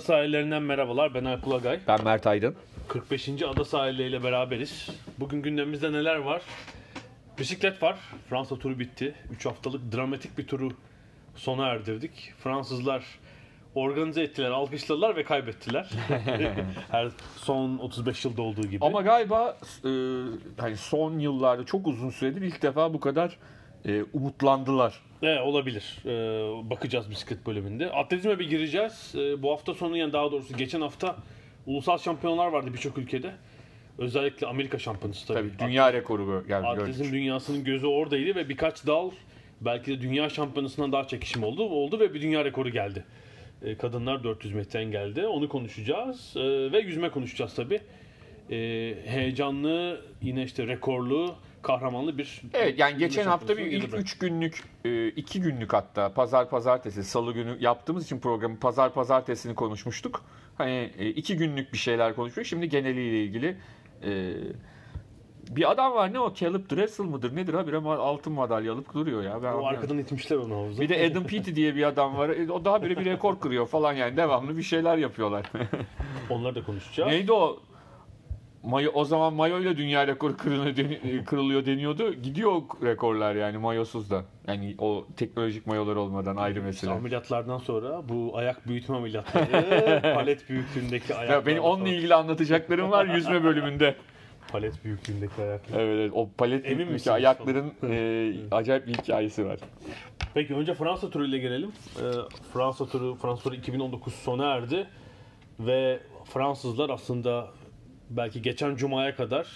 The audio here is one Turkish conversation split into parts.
Ada sahillerinden merhabalar. Ben Alp Ulagay. Ben Mert Aydın. 45. Ada sahilleriyle beraberiz. Bugün gündemimizde neler var? Bisiklet var. Fransa turu bitti. 3 haftalık dramatik bir turu sona erdirdik. Fransızlar organize ettiler, alkışladılar ve kaybettiler. Her son 35 yılda olduğu gibi. Ama galiba e, hani son yıllarda çok uzun süredir ilk defa bu kadar e, umutlandılar. Evet, olabilir. Ee, bakacağız bisiklet bölümünde. Atletizme bir gireceğiz. Ee, bu hafta sonu yani daha doğrusu geçen hafta ulusal şampiyonlar vardı birçok ülkede. Özellikle Amerika şampiyonası tabii. Tabii dünya rekoru geldi. Atletizm gördük. dünyasının gözü oradaydı ve birkaç dal belki de dünya şampiyonasından daha çekişim oldu. Oldu ve bir dünya rekoru geldi. Ee, kadınlar 400 metreden geldi. Onu konuşacağız. Ee, ve yüzme konuşacağız tabii. Ee, heyecanlı, yine işte rekorlu, kahramanlı bir Evet yani geçen hafta bir ilk geride 3 günlük, 2 günlük hatta pazar pazartesi, salı günü yaptığımız için programı pazar pazartesini konuşmuştuk. Hani 2 günlük bir şeyler konuştuk. Şimdi geneliyle ilgili e, bir adam var ne o? Caleb Dressel mıdır nedir ha? Bir ama altın madalya alıp duruyor ya. Ben O arkadan itmişler onu havuza. Bir de Adam Peaty diye bir adam var. E, O daha böyle bir rekor kırıyor falan yani. Devamlı bir şeyler yapıyorlar. Onları da konuşacağız. Neydi o? Mayo, o zaman mayo ile dünya rekoru kırılıyor, deni- kırılıyor deniyordu. Gidiyor rekorlar yani mayosuz da. Yani o teknolojik mayolar olmadan ayrı mesele. ameliyatlardan sonra bu ayak büyütme ameliyatları, palet büyüklüğündeki ayaklar. Ya benim onunla ilgili anlatacaklarım var yüzme bölümünde. Palet büyüklüğündeki ayaklar. Evet, evet o palet Emin büyüklüğü misiniz? ayakların e, acayip bir hikayesi var. Peki önce Fransa turu ile gelelim. Ee, Fransa turu, Fransa turu 2019 sona erdi ve Fransızlar aslında belki geçen cumaya kadar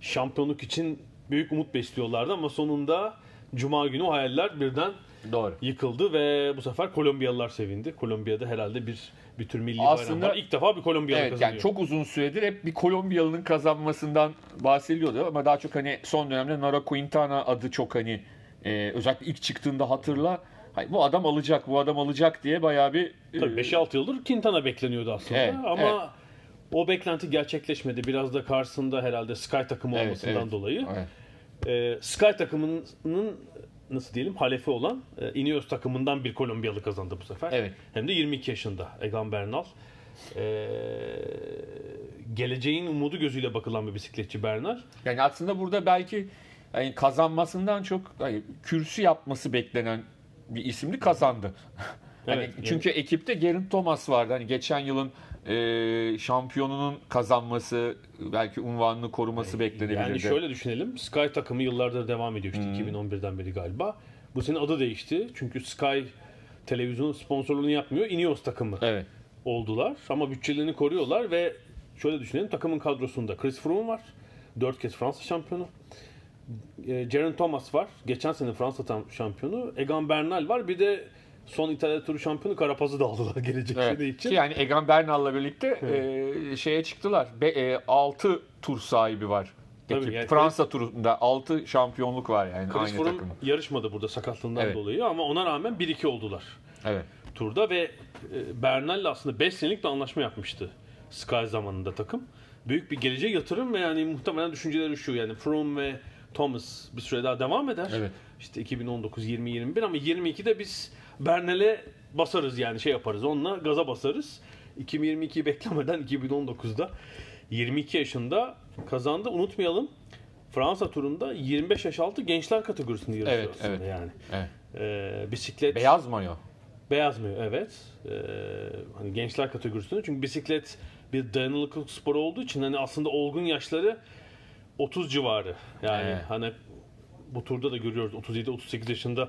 şampiyonluk için büyük umut besliyorlardı ama sonunda cuma günü hayaller birden Doğru. yıkıldı ve bu sefer Kolombiyalılar sevindi. Kolombiya'da herhalde bir bir tür milli Aslında- bayram var. İlk defa bir Kolombiyalı Evet kazanıyor. yani çok uzun süredir hep bir Kolombiyalı'nın kazanmasından bahsediliyordu ama daha çok hani son dönemde Nara Quintana adı çok hani e, özellikle ilk çıktığında hatırla hani bu adam alacak bu adam alacak diye bayağı bir e, Tabii 5-6 yıldır Quintana bekleniyordu aslında Evet, ama evet. O beklenti gerçekleşmedi. Biraz da karşısında herhalde Sky takımı Evet, olmasından evet. dolayı. Evet. Ee, Sky takımının nasıl diyelim halefi olan e, Ineos takımından bir Kolombiyalı kazandı bu sefer. Evet. Hem de 22 yaşında Egan Bernal. Ee, geleceğin umudu gözüyle bakılan bir bisikletçi Bernal. Yani aslında burada belki yani kazanmasından çok hani kürsü yapması beklenen bir isimli kazandı. hani Evet, yani- çünkü ekipte Geraint Thomas vardı. Hani geçen yılın e, şampiyonunun kazanması, belki unvanını koruması beklenebilirdi. Yani şöyle düşünelim. Sky takımı yıllardır devam ediyor işte 2011'den beri galiba. Bu sene adı değişti. Çünkü Sky televizyon sponsorluğunu yapmıyor. Ineos takımı Evet. oldular. Ama bütçelerini koruyorlar ve şöyle düşünelim. Takımın kadrosunda Chris Froome var. 4 kez Fransa şampiyonu. E, Thomas var. Geçen sene Fransa şampiyonu. Egan Bernal var. Bir de son İtalya turu şampiyonu Carapaz'ı da aldılar gelecek Evet. sene için. Ki yani Egan Bernal'la birlikte e, şeye çıktılar. 6 tur sahibi var. Tabii yani- Fransa turunda 6 şampiyonluk var yani Chris aynı Froome takımın. yarışmadı burada sakatlığından Evet. dolayı ama ona rağmen 1-2 oldular. Evet. turda ve e, Bernal'le aslında 5 senelik bir anlaşma yapmıştı Sky zamanında takım. Büyük bir geleceğe yatırım ve yani muhtemelen düşünceleri şu yani Froome ve Thomas bir süre daha devam eder. Evet. İşte 2019 20 21 ama 22'de biz Bernal'e basarız yani şey yaparız. Onunla gaza basarız. 2022'yi beklemeden 2019'da 22 yaşında kazandı. Unutmayalım Fransa turunda 25 yaş altı gençler kategorisinde yarışıyor Evet, aslında evet. yani. evet. Ee, bisiklet Beyaz mayo. Beyaz mı? Evet. Ee, hani gençler kategorisinde. Çünkü bisiklet bir dayanıklılık sporu olduğu için hani aslında olgun yaşları 30 civarı. Yani Evet. hani bu turda da görüyoruz 37-38 yaşında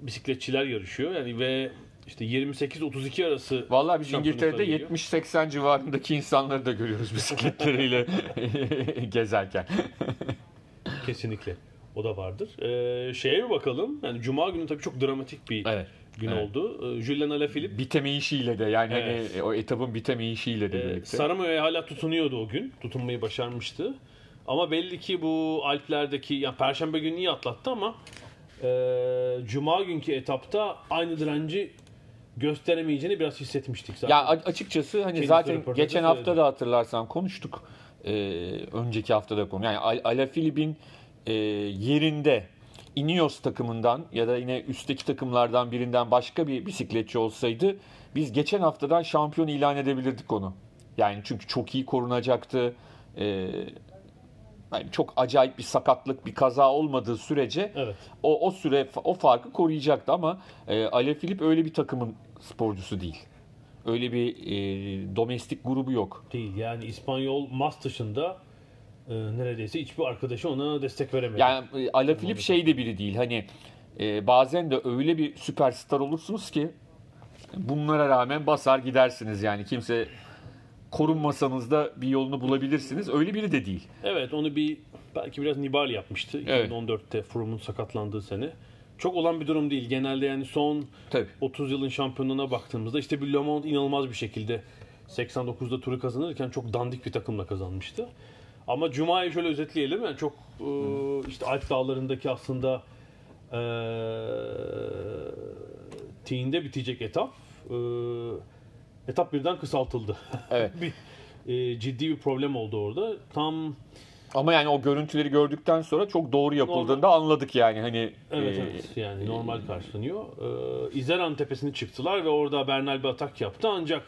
bisikletçiler yarışıyor. Yani ve işte 28-32 arası Vallahi biz İngiltere'de gidiyor. 70-80 civarındaki insanları da görüyoruz bisikletleriyle gezerken. Kesinlikle. O da vardır. Ee, şeye bir bakalım. Yani Cuma günü tabii çok dramatik bir Evet. gün Evet. oldu. Ee, Julian Alaphilippe Bitemeyişiyle de yani Evet. hani o etapın bitemeyişiyle de e, birlikte. Saramago'ya hala tutunuyordu o gün. Tutunmayı başarmıştı. Ama belli ki bu Alplerdeki, yani Perşembe günü iyi atlattı ama e, Cuma günkü etapta aynı direnci gösteremeyeceğini biraz hissetmiştik zaten. Ya açıkçası hani Kendisi zaten geçen hafta da hatırlarsan konuştuk. Ee, önceki hafta da konu. Yani Al- Alaphilippe'in e, yerinde Ineos takımından ya da yine üstteki takımlardan birinden başka bir bisikletçi olsaydı biz geçen haftadan şampiyon ilan edebilirdik onu. Yani çünkü çok iyi korunacaktı. Ee, yani çok acayip bir sakatlık, bir kaza olmadığı sürece Evet. o o süre o farkı koruyacaktı ama e, Alaphilippe öyle bir takımın sporcusu değil. Öyle bir e, domestik grubu yok. Değil yani İspanyol Mas dışında e, neredeyse hiçbir arkadaşı ona destek veremedi. Yani e, Alaphilippe şey de biri değil. Hani e, bazen de öyle bir süperstar olursunuz ki bunlara rağmen basar gidersiniz yani kimse korunmasanız da bir yolunu bulabilirsiniz. Öyle biri de değil. Evet onu bir belki biraz Nibali yapmıştı. Evet. 2014'te Froome'un sakatlandığı sene. Çok olan bir durum değil. Genelde yani son Tabii. 30 yılın şampiyonluğuna baktığımızda işte bir Le Monde inanılmaz bir şekilde 89'da turu kazanırken çok dandik bir takımla kazanmıştı. Ama Cuma'yı şöyle özetleyelim. Yani çok e, işte Alp dağlarındaki aslında e, Tiğinde bitecek etap. E, etap birden kısaltıldı. Evet. bir e, ciddi bir problem oldu orada. Tam Ama yani o görüntüleri gördükten sonra çok doğru yapıldığında anladık yani hani Evet e, evet yani normal karşılanıyor. Ee, İzeran tepesine çıktılar ve orada Bernal bir atak yaptı ancak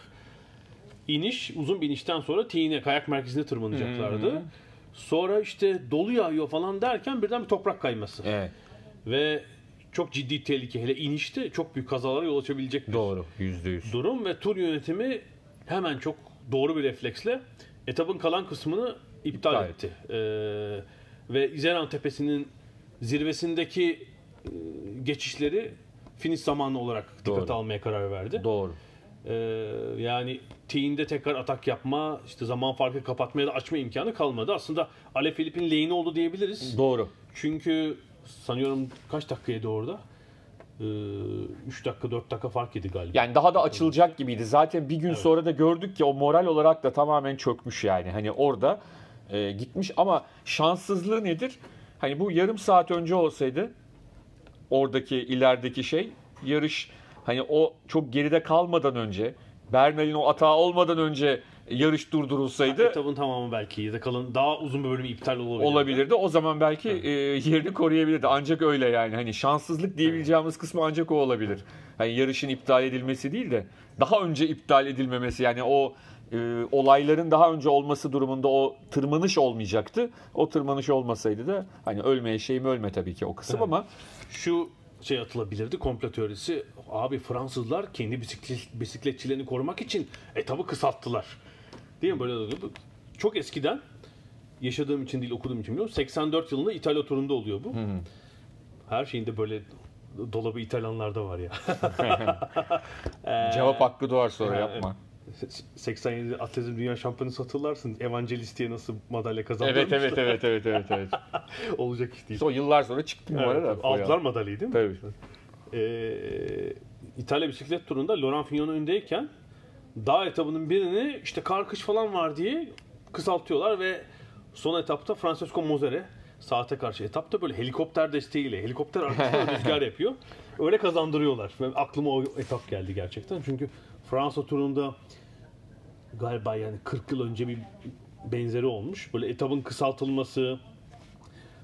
iniş uzun bir inişten sonra Tine kayak merkezine tırmanacaklardı. Sonra işte dolu yağıyor falan derken birden bir toprak kayması. Evet. Ve çok ciddi tehlike hele inişte çok büyük kazalara yol açabilecek bir Doğru. Yüzde yüz. durum ve tur yönetimi hemen çok doğru bir refleksle etapın kalan kısmını iptal, İptal etti. Ee, ve İzeran Tepesi'nin zirvesindeki e, geçişleri finish zamanı olarak dikkate Doğru. almaya karar verdi. Doğru. Ee, yani T'inde tekrar atak yapma, işte zaman farkı kapatmaya da açma imkanı kalmadı. Aslında Ale Filip'in lehine oldu diyebiliriz. Doğru. Çünkü sanıyorum kaç dakikaydı orada? 3 dakika 4 dakika fark yedi galiba. Yani daha da açılacak gibiydi. Zaten bir gün sonra da gördük ki o moral olarak da tamamen çökmüş yani. Hani orada e, gitmiş ama şanssızlığı nedir? Hani bu yarım saat önce olsaydı oradaki ilerideki şey yarış hani o çok geride kalmadan önce Bernal'in o atağı olmadan önce yarış durdurulsaydı Etabın tamamı belki ya da kalan daha uzun bir bölümü iptal olabilir. olabilirdi. O zaman belki e, yerini koruyabilirdi. Ancak öyle yani. Hani şanssızlık diyebileceğimiz kısmı ancak o olabilir. Hani yarışın iptal edilmesi değil de daha önce iptal edilmemesi yani o e, olayların daha önce olması durumunda o tırmanış olmayacaktı. O tırmanış olmasaydı da hani ölmeye şeyim ölme tabii ki o kısım ama Şu şey atılabilirdi komplo teorisi. Abi Fransızlar kendi bisiklet, bisikletçilerini korumak için etabı kısalttılar. Değil mi? Böyle çok eskiden yaşadığım için değil okuduğum için biliyorum. 84 yılında İtalya turunda oluyor bu. Her şeyinde böyle dolabı İtalyanlarda var ya. cevap hakkı doğar sonra yapma. 87 atletizm dünya şampiyonu hatırlarsın. Evangelist diye nasıl madalya kazandı. Evet evet evet evet evet evet. Olacak iş değil. O yıllar sonra çıktı numara da. Evet, aldılar madalyayı değil mi? Tabii. Ee, İtalya bisiklet turunda Laurent Fignon öndeyken dağ etabının birini işte kar kış falan var diye kısaltıyorlar ve son etapta Francesco Mozere saate karşı etapta böyle helikopter desteğiyle helikopter arkasında rüzgar yapıyor. Öyle kazandırıyorlar. Ve aklıma o etap geldi gerçekten. Çünkü Fransa turunda galiba yani 40 yıl önce bir benzeri olmuş. Böyle etapın kısaltılması,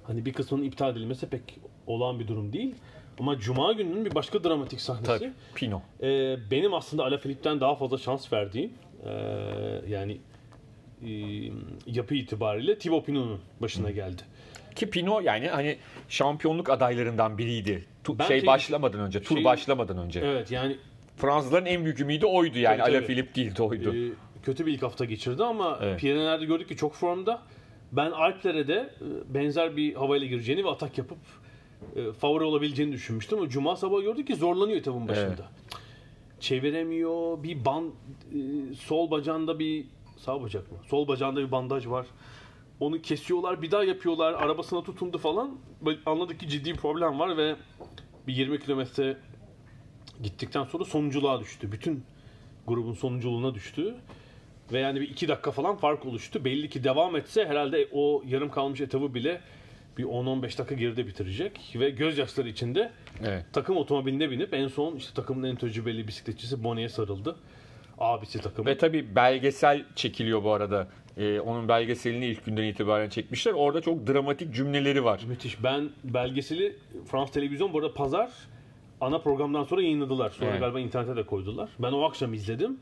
hani bir kısmının iptal edilmesi pek olağan bir durum değil. Ama Cuma gününün bir başka dramatik sahnesi. Tabii. Pino. Ee, benim aslında Alaphilippe'den daha fazla şans verdiğim ee, yani e, yapı itibariyle Thibaut Pinot'un başına geldi. Ki Pino yani hani şampiyonluk adaylarından biriydi. Tu- Bence- şey başlamadan önce, tur Şey- başlamadan önce. Evet yani Fransızların en büyük ümidi oydu yani. Tabii. Alaphilippe değildi oydu. e, kötü bir ilk hafta geçirdi ama Evet. Pyrenee'lerde gördük ki çok formda. Ben Alplere de e, benzer bir havayla gireceğini ve atak yapıp e, favori olabileceğini düşünmüştüm ama Cuma sabahı gördük ki zorlanıyor etabın başında. çeviremiyor. Bir ban e, sol bacağında bir sağ bacak mı? Sol bacağında bir bandaj var. Onu kesiyorlar, bir daha yapıyorlar. Arabasına tutundu falan. Anladık ki ciddi bir problem var ve bir 20 kilometre gittikten sonra sonunculuğa düştü. Bütün grubun sonunculuğuna düştü. Ve yani bir iki dakika falan fark oluştu. Belli ki devam etse herhalde o yarım kalmış etabı bile bir 10-15 dakika geride bitirecek. Ve gözyaşları içinde Evet. takım otomobiline binip en son işte takımın en tecrübeli bisikletçisi Bonnie'ye sarıldı. Abisi takımı. Ve tabii belgesel çekiliyor bu arada. Ee, onun belgeselini ilk günden itibaren çekmişler. Orada çok dramatik cümleleri var. Müthiş. Ben belgeseli Frans Televizyon bu arada pazar ana programdan sonra yayınladılar. Sonra Evet. galiba internete de koydular. Ben o akşam izledim.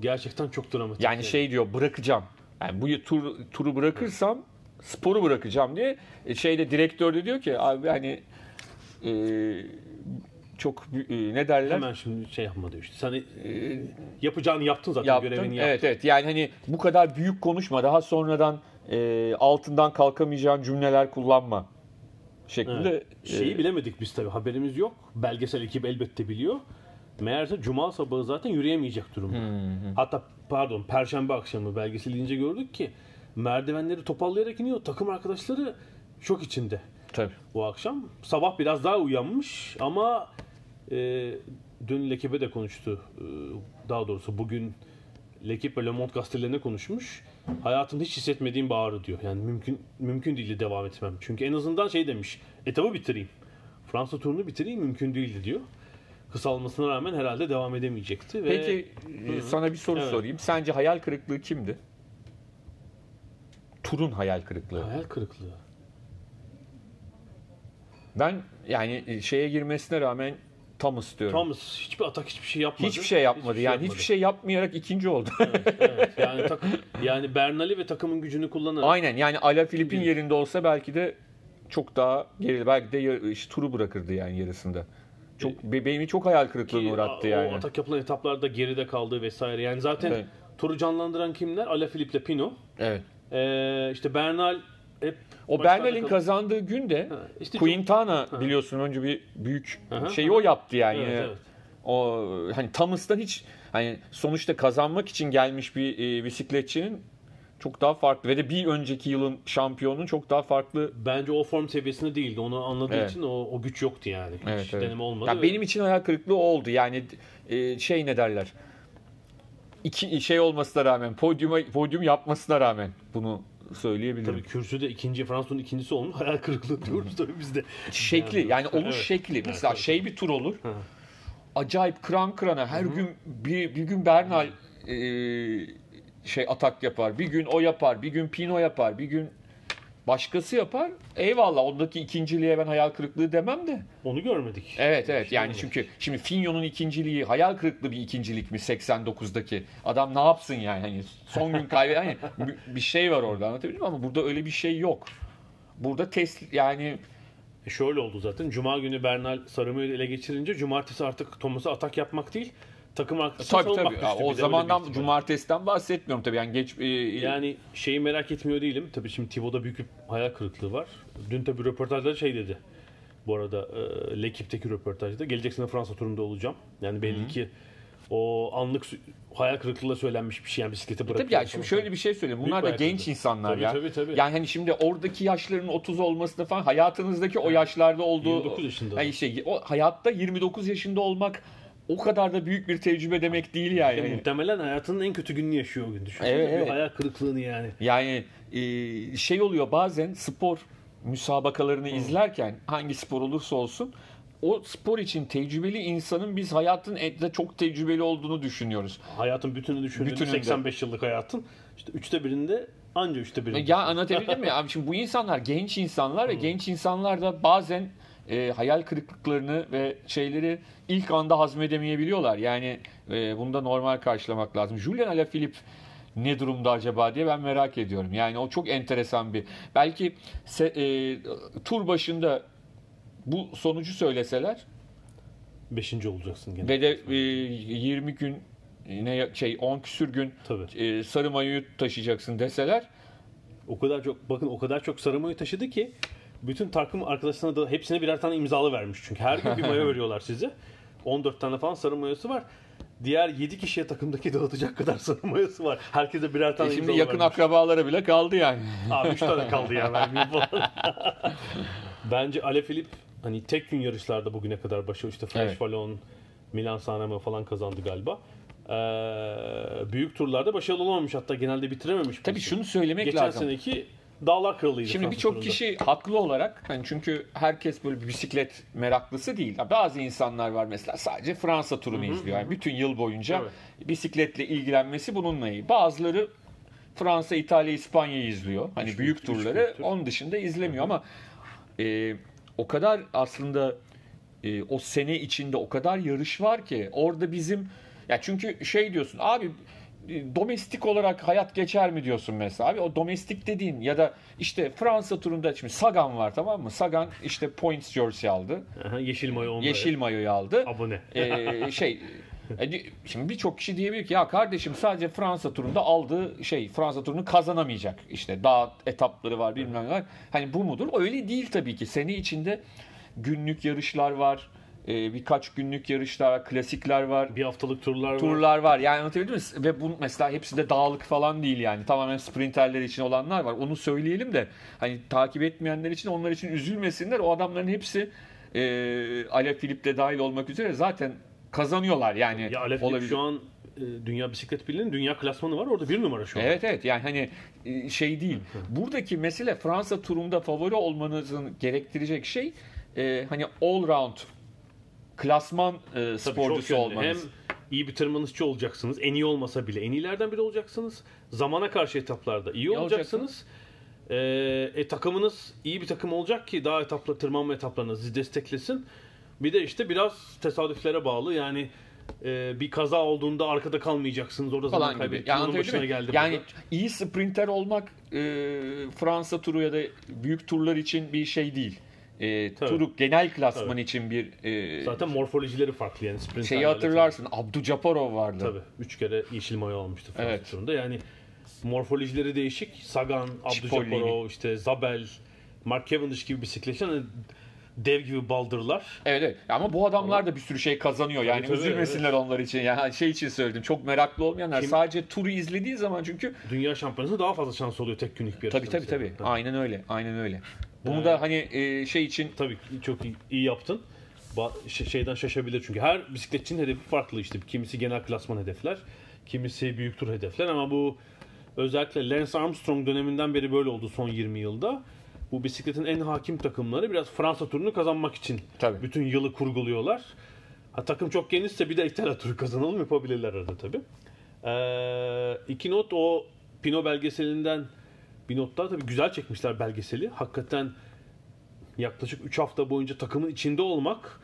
Gerçekten çok dramatik. Yani şey diyor bırakacağım. Yani bu tur, turu bırakırsam sporu bırakacağım diye E, şeyde direktör de diyor ki abi hani e, çok e, ne derler? Hemen şimdi şey yapma diyor işte. Sen e, yapacağını yaptın zaten yaptın. görevini yaptın. Evet evet yani hani bu kadar büyük konuşma daha sonradan e, altından kalkamayacağın cümleler kullanma şeklinde. Evet. Şeyi e, bilemedik biz tabii haberimiz yok. Belgesel ekip elbette biliyor. Meğerse cuma sabahı zaten yürüyemeyecek durumda. Hatta pardon perşembe akşamı belgesel ince gördük ki merdivenleri topallayarak iniyor. Takım arkadaşları şok içinde tabii. bu akşam. Sabah biraz daha uyanmış ama e, dün Lekip'e de konuştu. E, daha doğrusu bugün Lekip ve Le Monde gazetelerine konuşmuş. Hayatımda hiç hissetmediğim bir ağrı diyor. Yani mümkün mümkün değildi devam etmem. Çünkü en azından şey demiş. Etabı bitireyim. Fransa turunu bitireyim mümkün değildi diyor. Kısalmasına rağmen herhalde devam edemeyecekti. Ve Peki e, sana bir soru Evet. sorayım. Sence hayal kırıklığı kimdi? Turun hayal kırıklığı. hayal kırıklığı. Ben yani e, şeye girmesine rağmen Thomas diyorum. Thomas hiçbir atak hiçbir şey yapmadı. hiçbir şey yapmadı. Hiçbir yani yapmadı. hiçbir şey yapmayarak ikinci oldu. Evet, evet. Yani takım yani Bernali ve takımın gücünü kullanarak Aynen yani Alaphilippe'in Değil. yerinde olsa belki de çok daha gerili. Belki de işte, turu bırakırdı yani yarısında. Çok be- beni çok hayal kırıklığına uğrattı o yani. atak yapılan etaplarda geride kaldı vesaire. Yani zaten Evet. turu canlandıran kimler? Alaphilippe ile Pino. Evet. Ee, işte Bernal hep O Bernal'in kazandığı günde Ha, işte Quintana biliyorsun önce bir büyük Aha, şeyi o yaptı yani. Evet, evet. O hani Thomas'tan hiç hani sonuçta kazanmak için gelmiş bir e, bisikletçinin çok daha farklı ve de bir önceki yılın şampiyonun çok daha farklı. Bence o form seviyesinde değildi. Onu anladığı Evet. için o, o güç yoktu yani. Hiç Evet, evet. deneme olmadı. Ya benim için hayal kırıklığı oldu. Yani e, şey ne derler? İki şey olmasına rağmen, podyuma podyum yapmasına rağmen bunu söyleyebilirim. Tabii kürsüde ikinci, Fransa'nın ikincisi olmuş. Hayal kırıklığı diyoruz tabii biz de. Şekli yani oluş Evet. şekli. Mesela evet. şey bir tur olur. Acayip kıran kırana her gün bir, bir gün Bernal e, şey atak yapar. Bir gün o yapar. Bir gün Pino yapar. Bir gün başkası yapar. Eyvallah ondaki ikinciliğe ben hayal kırıklığı demem de. Onu görmedik. Evet evet yani çünkü şimdi Finyo'nun ikinciliği hayal kırıklığı bir ikincilik mi 89'daki adam ne yapsın yani hani son gün kaybeden hani bir şey var orada anlatabildim mi? ama burada öyle bir şey yok. Burada test yani E Şöyle oldu zaten. Cuma günü Bernal Sarımoy'u ele geçirince cumartesi artık Thomas'a atak yapmak değil takım arkasına tabii tabii düştü. o zamandan cumartesiden bahsetmiyorum tabii yani geç e, Yani şeyi merak etmiyor değilim. Tabii şimdi Thibaut'da büyük bir hayal kırıklığı var. Dün tabii röportajda şey dedi. Bu arada e, L'Equipe'deki röportajda. Gelecek sene Fransa turunda olacağım. Yani belli ki o anlık hayal kırıklığıyla söylenmiş bir şey. Yani bisikleti bırakıyor. Tabii ya şimdi şöyle bir şey söyleyeyim. Bunlar da Büyük bir genç ayakkabı. insanlar Tabii, ya. tabii, tabii. Yani hani şimdi oradaki yaşların 30 olması da falan hayatınızdaki o yaşlarda olduğu 29 yaşında. Yani işte o hayatta 29 yaşında olmak o kadar da büyük bir tecrübe demek değil yani. Yani Hani- muhtemelen hayatının en kötü gününü yaşıyor o gün. Düşünsene Evet, bir evet. hayal kırıklığını yani. Yani e, şey oluyor bazen spor müsabakalarını izlerken hangi spor olursa olsun o spor için tecrübeli insanın biz hayatın etle çok tecrübeli olduğunu düşünüyoruz. Hayatın bütününü düşündüğünde Bütününde. 85 yıllık hayatın işte üçte birinde anca üçte birinde. Ya anlatabildim mi? Abi şimdi bu insanlar genç insanlar ve genç insanlar da bazen e, hayal kırıklıklarını ve şeyleri ilk anda hazmedemeyebiliyorlar. Yani e, bunu da normal karşılamak lazım. Julian Alaphilippe ne durumda acaba diye ben merak ediyorum. Yani o çok enteresan bir. Belki se- e, tur başında bu sonucu söyleseler Beşinci olacaksın gene. ve de e, 20 gün ne şey 10 küsür gün Tabii. e, sarı mayoyu taşıyacaksın deseler O kadar çok bakın o kadar çok sarı mayo taşıdı ki bütün takım arkadaşlarına da hepsine birer tane imzalı vermiş çünkü her gün bir mayo veriyorlar size. 14 tane falan sarı mayosu var. Diğer 7 kişiye takımdaki dağıtacak kadar sarı mayosu var. Herkese birer tane E şimdi yakın vermiş. akrabalara bile kaldı yani. Abi 3 tane kaldı ya falan. Bence Ale Filip hani tek gün yarışlarda bugüne kadar başarılı işte French Evet. Milan Sanremo falan kazandı galiba. Ee, büyük turlarda başarılı olamamış hatta genelde bitirememiş. Tabii şunu söylemek Geçen lazım. seneki Dağlar Kralı'ydı. Şimdi birçok kişi haklı olarak hani çünkü herkes böyle bir bisiklet meraklısı değil. Bazı insanlar var mesela sadece Fransa turunu izliyor. Yani bütün yıl boyunca bisikletle ilgilenmesi bununla iyi. Bazıları Fransa, İtalya, İspanya'yı izliyor. Hani Üç büyük üç turları tur. onun dışında izlemiyor ama e, o kadar aslında e, o sene içinde o kadar yarış var ki orada bizim ya çünkü şey diyorsun abi domestik olarak hayat geçer mi diyorsun mesela abi o domestik dediğin ya da işte Fransa turunda şimdi Sagan var tamam mı? Sagan işte points jersey aldı. Aha, yeşil mayo onda. Yeşil mayoyu aldı. Abone. Ee, şey e, di- şimdi birçok kişi diyebilir ki ya kardeşim sadece Fransa turunda aldığı şey Fransa turunu kazanamayacak. İşte dağ etapları var bilmem ne var. Hani bu mudur? Öyle değil tabii ki. Sene içinde günlük yarışlar var. E, birkaç günlük yarışlar var, klasikler var Bir haftalık turlar var. turlar var. Yani anlatabildim mi? Ve bu mesela hepsi de dağlık falan değil yani. Tamamen sprinterler için olanlar var. Onu söyleyelim de hani takip etmeyenler için onlar için üzülmesinler. O adamların hepsi e, Ale Filip de dahil olmak üzere zaten kazanıyorlar yani. Ya Ale Filip şu an e, Dünya Bisiklet Birliği'nin dünya klasmanı var orada bir numara şu an. Evet evet yani hani e, şey değil. Buradaki mesele Fransa turunda favori olmanızın gerektirecek şey e, hani all round klasman e, sporcusu olmanız. Hem iyi bir tırmanışçı olacaksınız. En iyi olmasa bile en iyilerden biri olacaksınız. Zamana karşı etaplarda iyi olacaksınız. Ee, e, takımınız iyi bir takım olacak ki daha etapla tırmanma etaplarını sizi desteklesin. Bir de işte biraz tesadüflere bağlı. Yani e, bir kaza olduğunda arkada kalmayacaksınız. Orada zaman falan gibi. kaybettiniz. Yani, başına geldi. yani burada. iyi sprinter olmak e, Fransa turu ya da büyük turlar için bir şey değil. E, Tabii. turu genel klasman Tabii. için bir e, Zaten morfolojileri farklı yani. sprinterlerle şeyi hatırlarsın. Abdu Japarov vardı. Tabii. Üç kere yeşil mayo almıştı Evet. turunda. Yani morfolojileri değişik. Sagan, Cipollini. Abdüljaparov, işte Zabel, Mark Cavendish gibi bisikletçiler hani dev gibi baldırlar. Evet, evet. Ama bu adamlar da bir sürü şey kazanıyor. Yani tabii, üzülmesinler onlar için. Yani şey için söyledim. Çok meraklı olmayanlar Kim- sadece turu izlediği zaman çünkü Dünya şampiyonası daha fazla şans oluyor tek günlük bir yarışta. tabii tabii tabii. Aynen öyle. Aynen öyle. Bunu Evet. da hani e, şey için Tabii çok iyi, iyi yaptın. Ba- şey- şeyden şaşabilir çünkü her bisikletçinin hedefi farklı işte. Kimisi genel klasman hedefler, kimisi büyük tur hedefler ama bu özellikle Lance Armstrong döneminden beri böyle oldu son 20 yılda. Bu bisikletin en hakim takımları biraz Fransa turunu kazanmak için Tabii. bütün yılı kurguluyorlar. Ha, takım çok genişse bir de İtalya turu kazanalım yapabilirler arada tabii. Ee, iki not o Pino belgeselinden bir not daha tabii güzel çekmişler belgeseli. Hakikaten yaklaşık 3 hafta boyunca takımın içinde olmak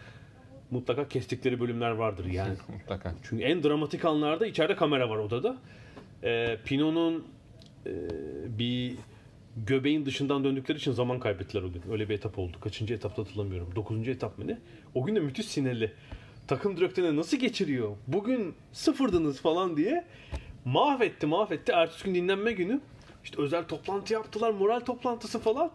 mutlaka kestikleri bölümler vardır yani. mutlaka. Çünkü en dramatik anlarda içeride kamera var odada. Ee, Pino'nun e, bir göbeğin dışından döndükleri için zaman kaybettiler o gün. Öyle bir etap oldu. Kaçıncı etapta hatırlamıyorum. Dokuzuncu etap mı ne? O gün de müthiş sinirli. Takım direktörüne nasıl geçiriyor? Bugün sıfırdınız falan diye mahvetti mahvetti. Ertesi gün dinlenme günü. İşte özel toplantı yaptılar. Moral toplantısı falan.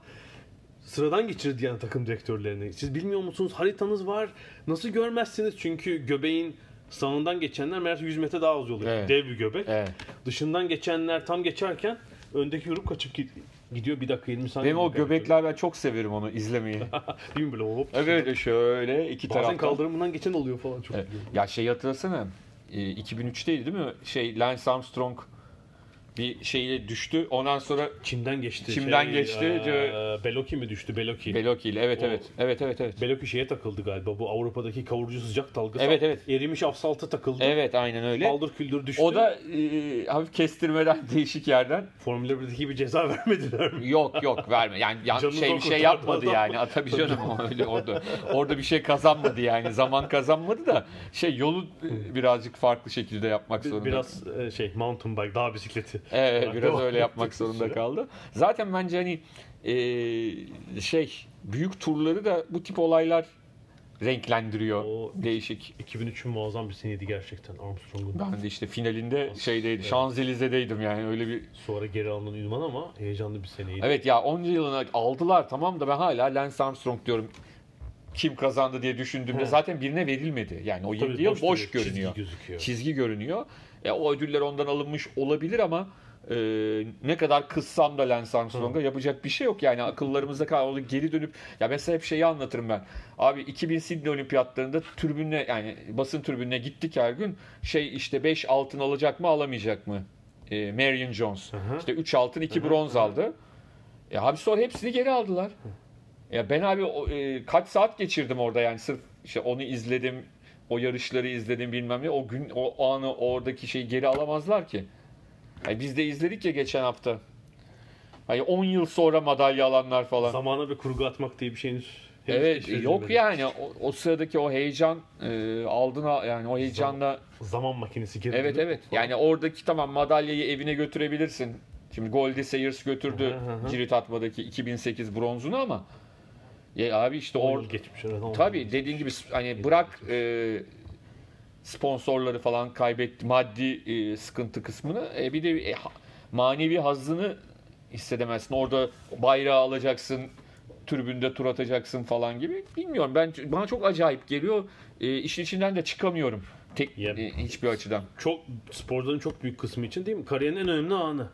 Sıradan geçirdi yani takım direktörlerini. Siz bilmiyor musunuz? Haritanız var. Nasıl görmezsiniz? Çünkü göbeğin sağından geçenler meğerse 100 metre daha az. Evet. Dev bir göbek. Evet. Dışından geçenler tam geçerken öndeki grup kaçıp gid- gidiyor bir dakika 20 saniye. Benim o gidiyor. göbekler ben çok severim onu izlemeyi. Değil mi böyle hop. evet şöyle iki Bazen taraftan. kaldırımından geçen oluyor falan çok. Evet. Ya şey hatırlasana. e, 2003'teydi değil mi? Şey Lance Armstrong bir şeye düştü. Ondan sonra Çimden geçti. Çimden geçti. eee, Beloki mi düştü? Beloki. Beloki ile evet O- evet. Evet evet evet. Beloki şeye takıldı galiba. Bu Avrupa'daki kavurucu sıcak dalgası. Evet, evet. Erimiş asfalta takıldı. Evet aynen öyle. Paldır küldür düştü. O da e, hafif kestirmeden değişik yerden. Formula 1'deki gibi ceza vermediler mi? Yok yok verme. Yani ya- Canını şey bir şey yapmadı adam. yani. Tabii canım öyle orada. Orada bir şey kazanmadı yani. Zaman kazanmadı da şey yolu birazcık farklı şekilde yapmak zorunda. Biraz e, şey mountain bike, dağ bisikleti. Evet, Olarak biraz öyle yapmak zorunda süre. kaldı. Zaten bence hani e, şey büyük turları da bu tip olaylar renklendiriyor. O- Değişik. 2003'ün muazzam bir seneydi gerçekten Armstrong'un. Ben de işte finalinde şeydeydi. Şanzelize'deydim yani öyle bir Sonra geri alınan ünvan ama heyecanlı bir seneydi. Evet ya onca yılına aldılar tamam da ben hala Lance Armstrong diyorum. kim kazandı diye düşündüğümde He. zaten birine verilmedi. Yani o Tabii 7 yıl boş boş, görünüyor. çizgi gözüküyor. Çizgi görünüyor. E, o ödüller ondan alınmış olabilir ama e, ne kadar kızsam da Lance Armstrong'a yapacak bir şey yok. Yani akıllarımızda kaldı geri dönüp ya mesela hep şeyi anlatırım ben. Abi 2000 Sydney Olimpiyatlarında tribününe yani basın tribününe gittik her gün. Şey işte 5 altın alacak mı alamayacak mı? E, Marion Jones. hı. İşte 3 altın 2 bronz aldı. E abi sonra hepsini geri aldılar. Ya ben abi e, kaç saat geçirdim orada yani sırf işte onu izledim, o yarışları izledim bilmem ne. O gün o anı oradaki şeyi geri alamazlar ki. Yani biz de izledik ya geçen hafta. Hani 10 yıl sonra madalya alanlar falan. Zamana bir kurgu atmak diye bir şeyiniz Evet yok yani o, o sıradaki o heyecan e, aldın al- yani o heyecanla Zaman makinesi geri evet evet falan. yani oradaki tamam madalyayı evine götürebilirsin. Şimdi Goldie Sayers götürdü cirit atmadaki 2008 bronzunu ama ya abi işte or geçmiş. Yıl Tabii dediğin gibi hani bırak e, sponsorları falan kaybetti maddi e, sıkıntı kısmını e, bir de e, manevi hazzını hissedemezsin. Orada bayrağı alacaksın, tribünde tur atacaksın falan gibi. Bilmiyorum ben bana çok acayip geliyor. E, işin içinden de çıkamıyorum. Tek Ya- e, hiçbir açıdan. Çok sporcuların çok büyük kısmı için değil mi? Kariyerin en önemli anı.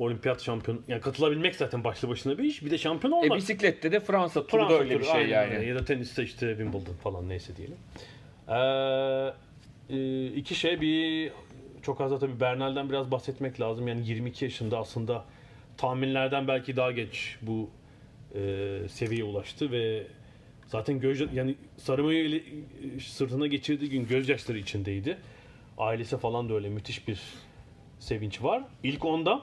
Olimpiyat şampiyonu. Yani katılabilmek zaten başlı başına bir iş. Bir de şampiyon E, olmak. bisiklette de Fransa turu Fransa da öyle turu, bir şey yani. öyle. Ya da teniste işte Wimbledon falan neyse diyelim. Ee, e, iki şey bir çok az da tabii Bernal'den biraz bahsetmek lazım. Yani 22 yaşında aslında tahminlerden belki daha geç bu e, seviyeye ulaştı ve zaten göz yani sarımayı eli- sırtına geçirdiği gün gözyaşları içindeydi. Ailesi falan da öyle müthiş bir sevinç var. İlk onda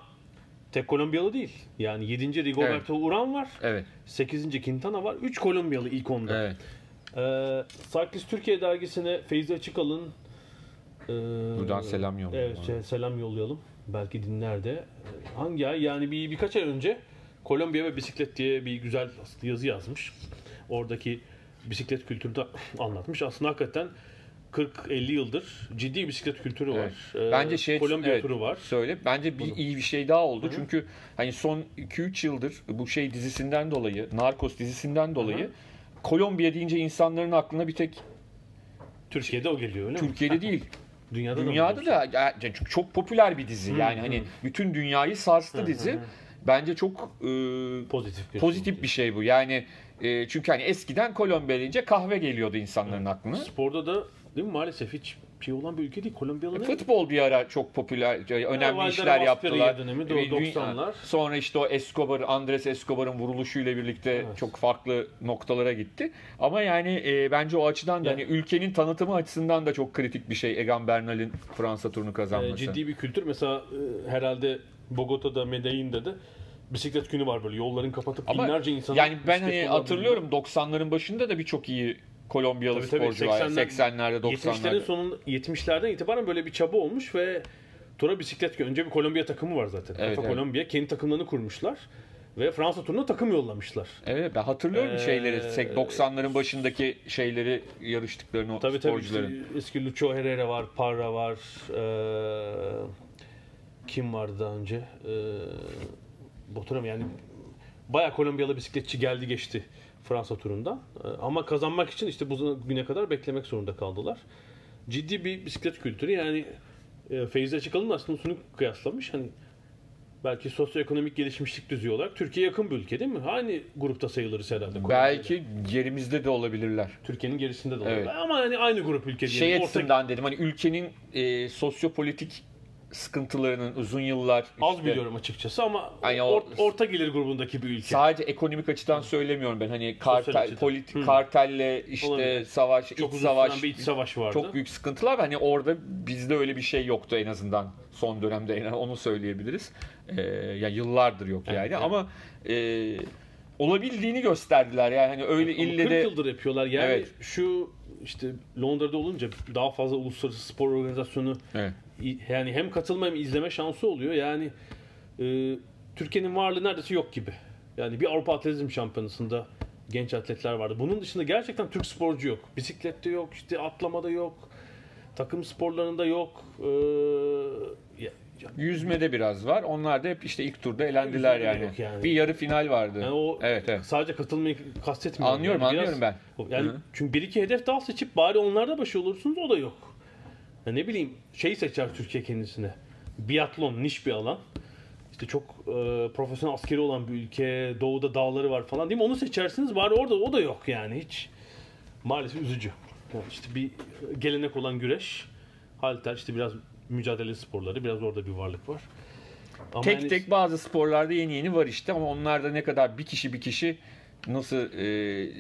tek Kolombiyalı değil. Yani 7. Rigoberto Uran var. Evet, 8. Quintana var. 3 Kolombiyalı ilk onda. evet. Ee, Cyclist Türkiye dergisine Feyzi Açıkalın e, Buradan selam yollayalım. Evet, şey, selam yollayalım. Belki dinler de. Ee, Hangi ay? Yani bir birkaç ay önce Kolombiya ve bisiklet diye bir güzel yazı yazmış. Oradaki bisiklet kültürünü de anlatmış. Aslında hakikaten 40-50 yıldır ciddi bisiklet kültürü var. Ee, Bence şey Kolombiya evet, turu var. Söyle. Bence bir iyi bir şey daha oldu. Çünkü hani son 2-3 yıldır bu şey dizisinden dolayı, Narcos dizisinden dolayı Kolombiya deyince insanların aklına bir tek Türkiye'de o geliyor öyle mi? Türkiye'de değil, Dünyada, dünyada da ya- çünkü çok popüler bir dizi. Yani hani bütün dünyayı sarstı dizi. Bence çok e, pozitif bir pozitif bir şey bu. Yani e, çünkü hani eskiden Kolombiya deyince kahve geliyordu insanların aklına. Sporda da değil mi maalesef hiç şey olan bir ülke değil. Kolombiyalı ne? Futbol bir ara çok popüler, önemli Valder işler yaptılar. dönemi, Ve doğru, dünya- 90'lar. Sonra işte o Escobar, Andres Escobar'ın vuruluşuyla birlikte Evet. çok farklı noktalara gitti. Ama yani e, bence o açıdan da Yani- hani ülkenin tanıtımı açısından da çok kritik bir şey Egan Bernal'in Fransa turunu Ee, kazanması. ciddi bir kültür. Mesela e, herhalde Bogota'da, Medellin'de de bisiklet günü var böyle. Yolların kapatıp Ama binlerce insanın yani ben hani hatırlıyorum 90'ların başında da birçok iyi Kolombiyalı Tabii tabii, sporcu var. 80'ler 80'lerde 70'lerin 90'larda. sonun 70'lerden itibaren böyle bir çaba olmuş ve Tura bisiklet. Önce bir Kolombiya takımı var zaten. Evet, Alfa evet. Kolombiya kendi takımlarını kurmuşlar ve Fransa turuna takım yollamışlar. Evet ben hatırlıyorum Ee, şeyleri. sek- 90'ların başındaki şeyleri yarıştıklarını Tabii tabii sporcuların. işte eski Lucho Herrera var, Parra var. eee, kim vardı daha önce? Eee Boturam yani bayağı Kolombiyalı bisikletçi geldi geçti Fransa turunda. Eee, ama kazanmak için işte bu güne kadar beklemek zorunda kaldılar. Ciddi bir bisiklet kültürü yani e, Feyzi Açıkalın aslında şunu kıyaslamış hani belki sosyoekonomik gelişmişlik düzeyi olarak Türkiye'ye yakın bir ülke değil mi? Aynı grupta sayılırız herhalde. Belki yerimizde de olabilirler. Türkiye'nin gerisinde de Evet. olabilir. Ama hani aynı grup ülke diyelim. şey Ortak- açısından dedim hani ülkenin e, sosyopolitik sıkıntılarının uzun yıllar Az işte, biliyorum açıkçası ama Hani or- orta gelir grubundaki bir ülke. sadece ekonomik açıdan söylemiyorum ben hani kartel açıdan. polit Hı. kartelle işte Olabilir. savaş Çok iç uzun savaş bir iç savaş vardı. çok büyük sıkıntılar. Hani orada bizde öyle bir şey yoktu en azından son dönemde en onu söyleyebiliriz. Ee, ya yıllardır yok yani Evet, evet. ama e, olabildiğini gösterdiler yani hani öyle Ama ille 40 de yıldır yapıyorlar. Yani Evet. şu işte Londra'da olunca daha fazla uluslararası spor organizasyonu Evet. Yani hem katılma hem izleme şansı oluyor. Yani e, Türkiye'nin varlığı neredeyse yok gibi. Yani bir Avrupa Atletizm Şampiyonası'nda genç atletler vardı. Bunun dışında gerçekten Türk sporcu yok. Bisiklette yok, işte atlamada yok, takım sporlarında yok. E, ya- Yüzmede biraz var. Onlar da hep işte ilk turda elendiler yani. yani. Bir yarı final vardı. yani o evet evet. sadece katılmayı kastetmiyorum. Anlıyorum, Yani anlıyorum ben. Yani Hı hı. çünkü bir iki hedef daha seçip bari onlarda başarılı olursunuz o da yok. Ya ne bileyim şey seçer Türkiye kendisine. Biatlon niş bir alan. İşte çok e, profesyonel askeri olan bir ülke, doğuda dağları var falan değil mi? Onu seçersiniz bari orada o da yok yani hiç. Maalesef üzücü. Yani işte bir gelenek olan güreş, halter işte biraz mücadele sporları, biraz orada bir varlık var. Ama Tek yani- tek bazı sporlarda yeni yeni var işte ama onlarda ne kadar bir kişi bir kişi nasıl e,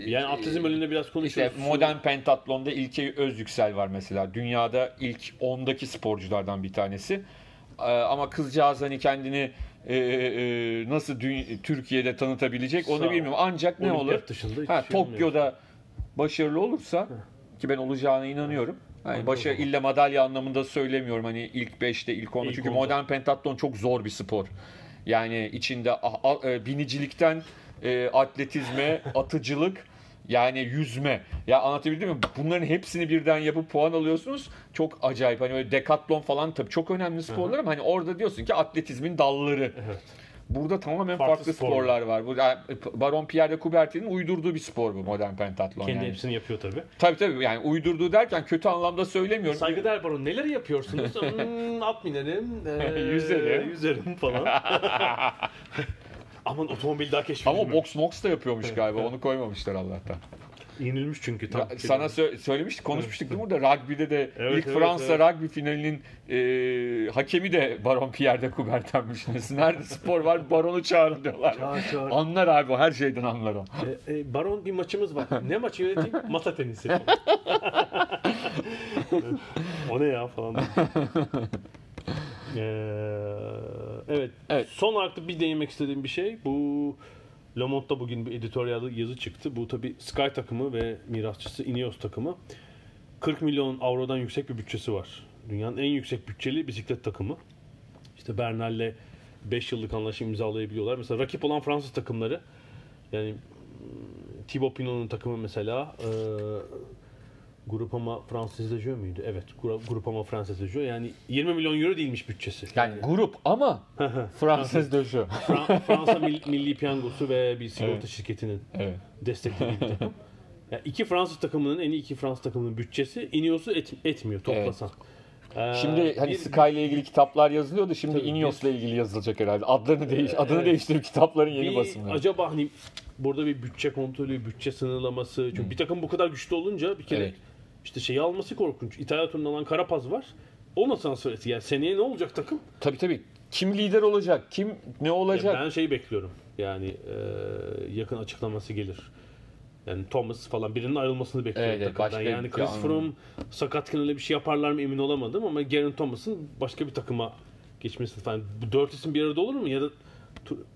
yani atletizm bölümünde biraz işte konuşuyoruz. modern pentatlonda İlke Özyüksel var mesela. Dünyada ilk 10'daki sporculardan bir tanesi. Ee, ama kızcağız hani kendini e, e, nasıl dü- Türkiye'de tanıtabilecek onu Sağ bilmiyorum. Ancak ne olur? Ha, şey olmuyor. Tokyo'da başarılı olursa ki ben olacağına inanıyorum. Yani olur. illa madalya anlamında söylemiyorum. Hani ilk 5'te, ilk 10'da. İlk Çünkü onda. modern pentatlon çok zor bir spor. Yani içinde a- a- e, binicilikten e, atletizme, atıcılık yani yüzme. Ya anlatabildim mi? Bunların hepsini birden yapıp puan alıyorsunuz. Çok acayip. Hani öyle dekatlon falan tabii çok önemli sporlar ama hani orada diyorsun ki atletizmin dalları. Evet. Burada tamamen farklı, Farklı sporlar. sporlar. var. Bu yani Baron Pierre de Coubertin'in uydurduğu bir spor bu modern pentatlon. Kendi yani. hepsini yapıyor tabii. Tabii tabii yani uydurduğu derken kötü anlamda söylemiyorum. Saygıdeğer baron neler yapıyorsunuz? hmm, at binerim, ee, Yüzerim. yüzerim falan. Aman otomobil daha Ama keşfedilmemiş. box mox da yapıyormuş galiba. Onu koymamışlar Allah'tan. Yenilmiş çünkü tam. Ya, sana sö- söylemiştik, konuşmuştuk değil mi burada? Rugby'de de Evet, ilk evet, Fransa evet. rugby finalinin e, hakemi de Baron Pierre de Coubertin'miş. Nerede spor var baronu çağırın diyorlar. Çağır, çağır. Anlar abi o her şeyden anlar o. E, e, baron bir maçımız var. ne maçı yöneteyim? Masa tenisi. o ne ya falan. Ee, evet. Evet. Son olarak da bir değinmek istediğim bir şey. Bu Le Monde'da bugün bir editoryal yazı çıktı. Bu tabi Sky takımı ve mirasçısı Ineos takımı. 40 milyon avrodan yüksek bir bütçesi var. Dünyanın en yüksek bütçeli bisiklet takımı. İşte Bernal'le 5 yıllık anlaşma imzalayabiliyorlar. Mesela rakip olan Fransız takımları yani mm, Thibaut Pinot'un takımı mesela Groupama Fransız de Jeu müydü? Evet. Gru- Groupama Fransız de Jeu. Yani 20 milyon euro değilmiş bütçesi. Yani grup ama Fransız döşü. Fra- Fransa Mil- Milli Piyangosu ve bir sigorta Evet. şirketinin Evet. desteklediği bir takım. Yani iki Fransız takımının en iyi iki Fransız takımının bütçesi Ineos'u et- etmiyor toplasan. Ee, Şimdi hani bir- Sky ile ilgili kitaplar yazılıyordu. Şimdi Tabii, Ineos'la ilgili yazılacak herhalde. Adlarını değiş, adını evet. değiştirip kitapların yeni bir basımları. acaba hani burada bir bütçe kontrolü, bütçe sınırlaması. Çünkü bir takım bu kadar güçlü olunca bir kere Evet. İşte şeyi alması korkunç. İtalya turundan alan Karapaz var. O nasıl transfer etti? Yani seneye ne olacak takım? Tabii tabii. Kim lider olacak? Kim ne Ya olacak? ben şeyi bekliyorum. Yani e, yakın açıklaması gelir. Yani Thomas falan birinin ayrılmasını bekliyorum Evet, takımdan. yani Chris. Froome sakatken öyle bir şey yaparlar mı emin olamadım ama Garen Thomas'ın başka bir takıma geçmesi falan. Bu dört isim bir arada olur mu? Ya da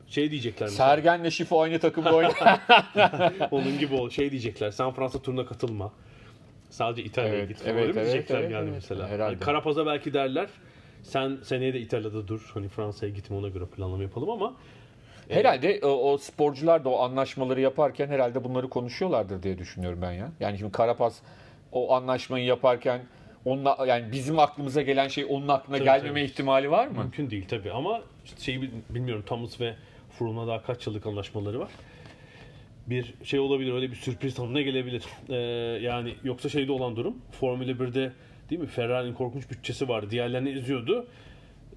şey diyecekler mesela. Sergen'le Şifo aynı takımda oynuyor. Onun gibi ol. Şey diyecekler. Sen Fransa turuna katılma. Sadece İtalya'ya Evet, git. evet, Öyle mi evet, diyecekler evet, yani evet. mesela. Herhalde. Hani Karapaz'a belki derler. Sen seneye de İtalya'da dur. Hani Fransa'ya gitme ona göre planlama yapalım ama herhalde o, o sporcular da o anlaşmaları yaparken herhalde bunları konuşuyorlardır diye düşünüyorum ben ya. Yani şimdi Karapaz o anlaşmayı yaparken onunla yani bizim aklımıza gelen şey onun aklına Tabii, gelmeme tabii. ihtimali var mı? Mümkün değil tabii ama şeyi bil- bilmiyorum Thomas ve Froome'la daha kaç yıllık anlaşmaları var. Bir şey olabilir öyle bir sürpriz tanımına gelebilir. Ee, yani yoksa şeyde olan durum Formula 1'de değil mi Ferrari'nin korkunç bütçesi vardı. Diğerlerini eziyordu.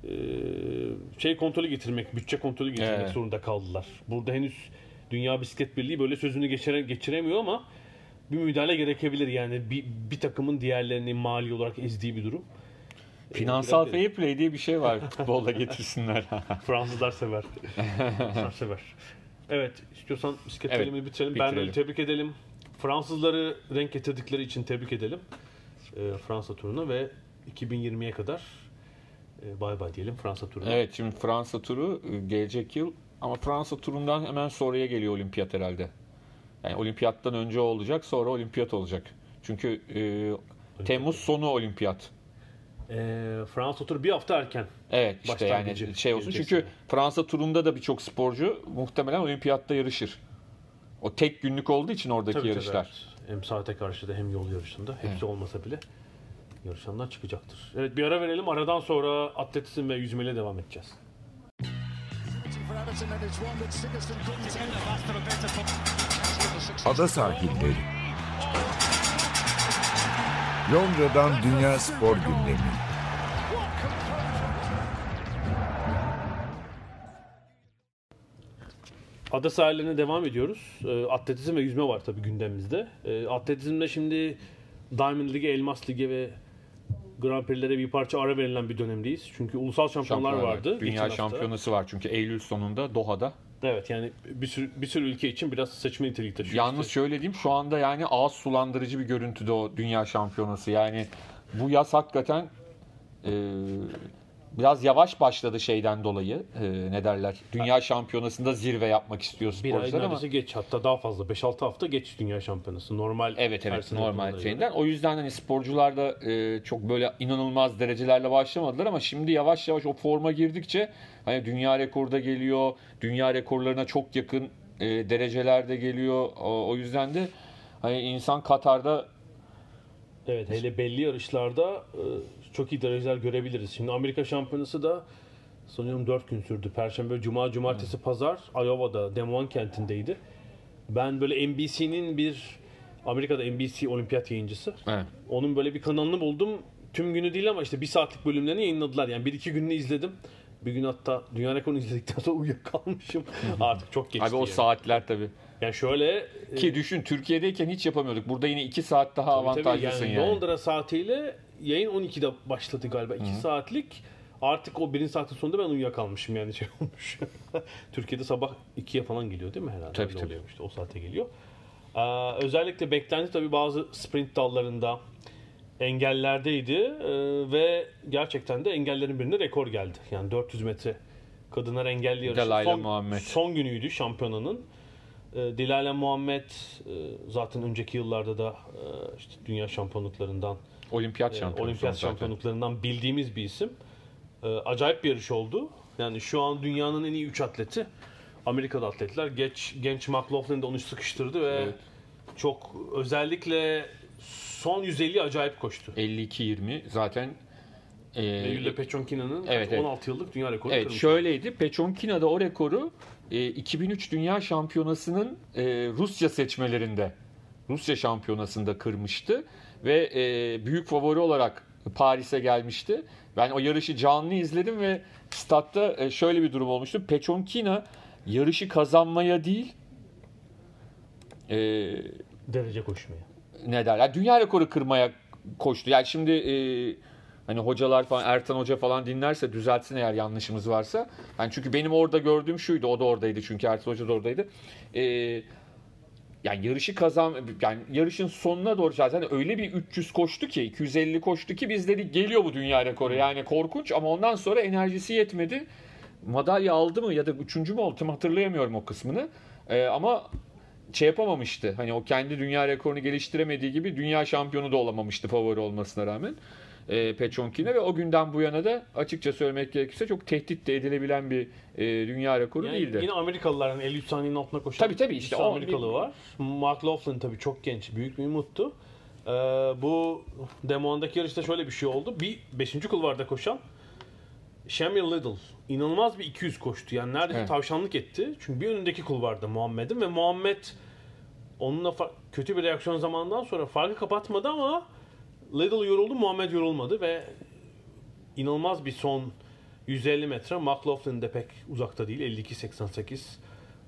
Ee, şey kontrolü getirmek, bütçe kontrolü getirmek Evet. zorunda kaldılar. Burada henüz Dünya Bisiklet Birliği böyle sözünü geçire, geçiremiyor ama bir müdahale gerekebilir yani bir, bir takımın diğerlerini mali olarak ezdiği bir durum. Finansal biraz- fair play diye bir şey var futbolda getirsinler. Fransızlar sever. Fransızlar sever. Evet, istiyorsan bisiklet Evet, bitirelim. bitirelim. Ben de tebrik edelim. Fransızları renk getirdikleri için tebrik edelim. Ee, Fransa turuna ve 2020'ye kadar e, bay bay diyelim Fransa turuna. evet şimdi Fransa turu e, gelecek yıl ama Fransa turundan hemen sonraya geliyor olimpiyat herhalde. Yani olimpiyattan önce olacak sonra olimpiyat olacak. Çünkü e, Temmuz sonu olimpiyat. Ee, Fransa turu bir hafta erken. Evet işte yani şey olsun. gelecek Çünkü. Fransa turunda da birçok sporcu muhtemelen olimpiyatta yarışır. O tek günlük olduğu için oradaki Tabii, tabii, yarışlar. evet. Hem saate karşı da hem yol yarışında. Hepsi olmasa bile. yarışanlar çıkacaktır. Evet bir ara verelim. Aradan sonra atletizm ve yüzmeyle devam edeceğiz. Ada sahilleri. Londra'dan Dünya Spor Gündemi. Ada sahillerine devam ediyoruz. E, atletizm ve yüzme var tabii gündemimizde. E, atletizmde şimdi Diamond Ligi, Elmas Ligi ve Grand Prix'lere bir parça ara verilen bir dönemdeyiz. Çünkü ulusal şampiyonlar Şampiyonlar vardı. var. Dünya hafta. şampiyonası var çünkü Eylül sonunda Doha'da. Evet yani bir sürü, bir sürü ülke için biraz seçme niteliği taşıyor. Yalnız işte. şöyle diyeyim şu anda yani ağız sulandırıcı bir görüntüde o dünya şampiyonası. Yani bu yaz hakikaten e, biraz yavaş başladı şeyden dolayı. E, ne derler? Dünya şampiyonasında zirve yapmak istiyor bir ay sporcular ama. neredeyse geç hatta daha fazla 5-6 hafta geç dünya şampiyonası. Normal Evet evet normal şeyinden. O yüzden hani sporcular da e, çok böyle inanılmaz derecelerle başlamadılar ama şimdi yavaş yavaş o forma girdikçe hani dünya rekoru da geliyor. Dünya rekorlarına çok yakın e, dereceler de geliyor. O, o yüzden de hani insan Katar'da Evet hele belli yarışlarda e, çok iyi dereceler görebiliriz. Şimdi Amerika şampiyonası da sanıyorum 4 gün sürdü. Perşembe, Cuma, Cumartesi, Pazar Iowa'da, Des Moines kentindeydi. Ben böyle NBC'nin bir Amerika'da NBC olimpiyat yayıncısı. evet. Onun böyle bir kanalını buldum. Tüm günü değil ama işte bir saatlik bölümlerini yayınladılar. Yani bir iki gününü izledim. Bir gün hatta dünya rekorunu izledikten sonra uyuyakalmışım. Artık çok geçti. Abi o yani. saatler tabii. Yani şöyle e, Ki düşün Türkiye'deyken hiç yapamıyorduk. Burada yine 2 saat daha Tabii tabii, avantajlısın yani. Londra saatiyle yayın 12'de başladı galiba. 2 saatlik. Artık o birinci saatin sonunda ben uyuyakalmışım yani şey olmuş. Türkiye'de sabah 2'ye falan geliyor değil mi herhalde? Tabii, Öyle tabii. oluyor işte o saate geliyor. Ee, özellikle beklenti tabii bazı sprint dallarında engellerdeydi Ee, ve gerçekten de engellerin birinde rekor geldi. Yani 400 metre kadınlar engelli yarışı Delayla son, Muhammed. son günüydü şampiyonanın. Ee, Dilara Muhammed e, zaten önceki yıllarda da e, işte dünya şampiyonluklarından, Olimpiyat e, şampiyonu. olimpiyat zaten. şampiyonluklarından bildiğimiz bir isim. E, Acayip bir yarış oldu. Yani şu an dünyanın en iyi 3 atleti Amerikalı atletler. Geç, genç McLaughlin de onu sıkıştırdı ve Evet. çok özellikle son 150 acayip koştu. 52-20 zaten e, Eylül'de Peçonkina'nın Evet, evet. 16 yıllık dünya rekoru Evet kırmış. şöyleydi. Peçonkina'da o rekoru e, 2003 Dünya Şampiyonası'nın e, Rusya seçmelerinde Rusya şampiyonasında kırmıştı ve e, büyük favori olarak Paris'e gelmişti. Ben o yarışı canlı izledim ve statta e, şöyle bir durum olmuştu. Peçonkina yarışı kazanmaya değil e, Derece koşmaya. ne derler dünya rekoru kırmaya koştu. Yani şimdi e, hani hocalar falan Ertan Hoca falan dinlerse düzeltsin eğer yanlışımız varsa. Yani çünkü benim orada gördüğüm şuydu. O da oradaydı çünkü Ertan Hoca da oradaydı. E, yani yarışı kazan yani yarışın sonuna doğru zaten öyle bir 300 koştu ki 250 koştu ki biz dedik geliyor bu dünya rekoru. Yani korkunç ama ondan sonra enerjisi yetmedi. Madalya aldı mı ya da üçüncü mü oldu tam hatırlayamıyorum o kısmını. E, ama şey yapamamıştı. Hani o kendi dünya rekorunu geliştiremediği gibi dünya şampiyonu da olamamıştı favori olmasına rağmen. E, Peçonkine ve o günden bu yana da açıkça söylemek gerekirse çok tehdit de edilebilen bir e, dünya rekoru Yani değildi. yine Amerikalıların 53 saniyenin altına koşan Tabii, tabii, işte Amerikalı var. McLaughlin tabii çok genç, büyük bir umuttu. Ee, bu Demon'daki yarışta şöyle bir şey oldu. Bir 5. kulvarda koşan Shamir Little inanılmaz bir 200 koştu. Yani neredeyse Evet. tavşanlık etti. Çünkü bir önündeki kulvarda Muhammed'in ve Muhammed onunla kötü bir reaksiyon zamandan sonra farkı kapatmadı ama Little yoruldu, Muhammed yorulmadı ve inanılmaz bir son 150 metre. McLaughlin de pek uzakta değil. 52-88.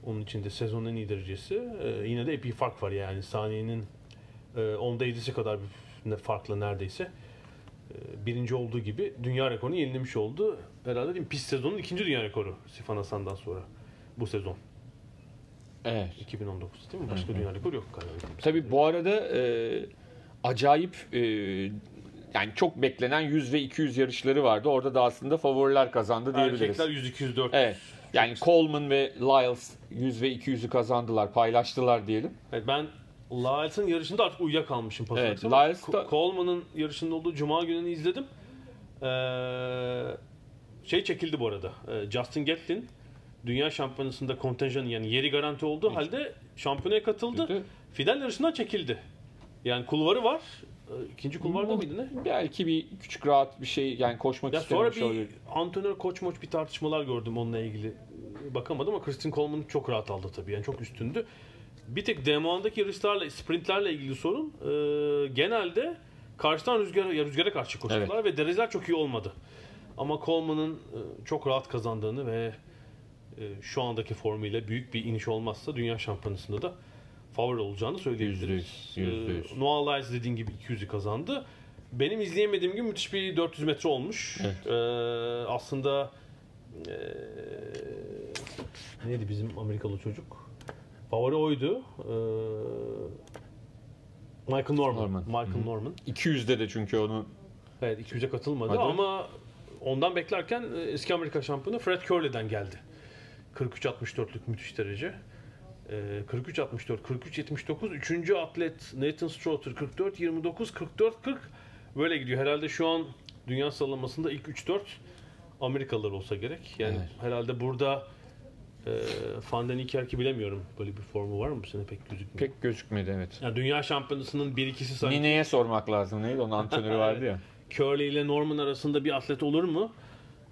Onun için de sezonun en iyi derecesi. Ee, yine de epey fark var yani. Saniyenin e, onda 7'si kadar bir farkla neredeyse. Ee, birinci olduğu gibi dünya rekorunu yenilemiş oldu. Herhalde değil mi? Pist sezonun ikinci dünya rekoru Sifan Hasan'dan sonra. Bu sezon. Evet. 2019 değil mi? Başka dünya rekoru yok galiba. Tabii bu arada e, acayip e, yani çok beklenen 100 ve 200 yarışları vardı. Orada da aslında favoriler kazandı diyebiliriz. Erkekler 100 200 400. Evet. Yani Coleman ve Lyles 100 ve 200'ü kazandılar, paylaştılar diyelim. Evet, ben Lyles'ın yarışında artık uyuyakalmışım pazartesi. Evet, ama Lyles da- Coleman'ın yarışında olduğu Cuma gününü izledim. Ee, şey çekildi bu arada. Ee, Justin Gatlin Dünya Şampiyonası'nda kontenjanı yani yeri garanti olduğu halde şampiyonaya katıldı. Kötü. Final yarışından çekildi. Yani kulvarı var. e, ikinci kulvarda mıydı ne? Belki bir küçük rahat bir şey yani koşmak Ya sonra olabilir. bir antrenör koç moç bir tartışmalar gördüm onunla ilgili. Bakamadım ama Kristin Coleman çok rahat aldı tabii. Yani çok üstündü. Bir tek DM1'daki yarışlarla, sprintlerle ilgili sorun e, genelde karşıdan rüzgara, ya rüzgara karşı koştular ve dereceler çok iyi olmadı. Ama Coleman'ın e, çok rahat kazandığını ve e, şu andaki formuyla büyük bir iniş olmazsa dünya şampiyonasında da favori olacağını söyleyebiliriz. Yüzde yüz, yüzde yüz. E, Noah Lyles dediğin gibi 200'ü kazandı. Benim izleyemediğim gün müthiş bir 400 metre olmuş. Evet. E, aslında e, neydi bizim Amerikalı çocuk? Favori oydu. E, Michael Norman. Norman. Michael Norman. 200'de de çünkü onu Evet 200'e katılmadı Hadi. ama ondan beklerken e, eski Amerika şampiyonu Fred Curley'den geldi. 43-64'lük müthiş derece. E, 43-64, 43-79. Üçüncü atlet Nathan Strother 44-29, 44-40 böyle gidiyor. Herhalde şu an dünya sıralamasında ilk 3-4 Amerikalılar olsa gerek. Yani Evet. herhalde burada e, Van den Niekerk'i bilemiyorum. Böyle bir formu var mı bu sene pek gözükmüyor. pek gözükmedi evet. Yani dünya şampiyonasının bir ikisi sanki. Nine'ye sormak lazım. Neydi onun antrenörü vardı ya. Curly ile Norman arasında bir atlet olur mu?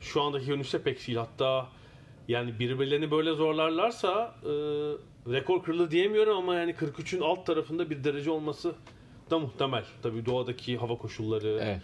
Şu andaki görünüşte pek değil. Hatta yani birbirlerini böyle zorlarlarsa e, rekor kırılır diyemiyorum ama yani 43'ün alt tarafında bir derece olması da muhtemel. Tabii doğadaki hava koşulları Evet.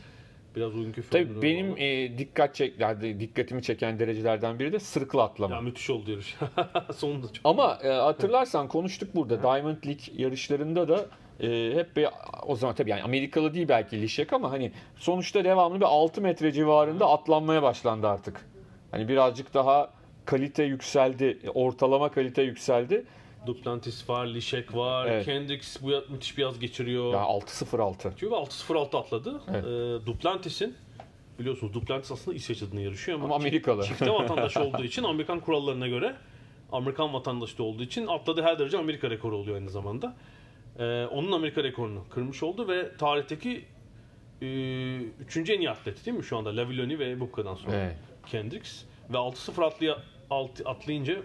biraz uygun Tabii benim e, dikkat çek, yani dikkatimi çeken derecelerden biri de sırıkla atlama. ya müthiş oldu yarış. Sonunda çok. Ama e, hatırlarsan konuştuk burada Diamond League yarışlarında da e, hep bir o zaman tabii yani Amerikalı değil belki Lişek ama hani sonuçta devamlı bir 6 metre civarında atlanmaya başlandı artık. Hani birazcık daha kalite yükseldi, ortalama kalite yükseldi. Duplantis var, Lişek var, Evet. Kendricks bu müthiş bir yaz geçiriyor. Yani 6.06. Çünkü 6-0-6 atladı. Evet. E, Duplantis'in biliyorsunuz Duplantis aslında İsveç adına yarışıyor ama, Ama Amerikalı. çifte vatandaş olduğu için Amerikan kurallarına göre Amerikan vatandaşı da olduğu için atladığı her derece Amerika rekoru oluyor aynı zamanda. Ee, onun Amerika rekorunu kırmış oldu ve tarihteki e, üçüncü en iyi atleti değil mi şu anda? Lavilloni ve Bubka'dan sonra Evet. Kendricks. Ve 6-0 atlaya, alt- atlayınca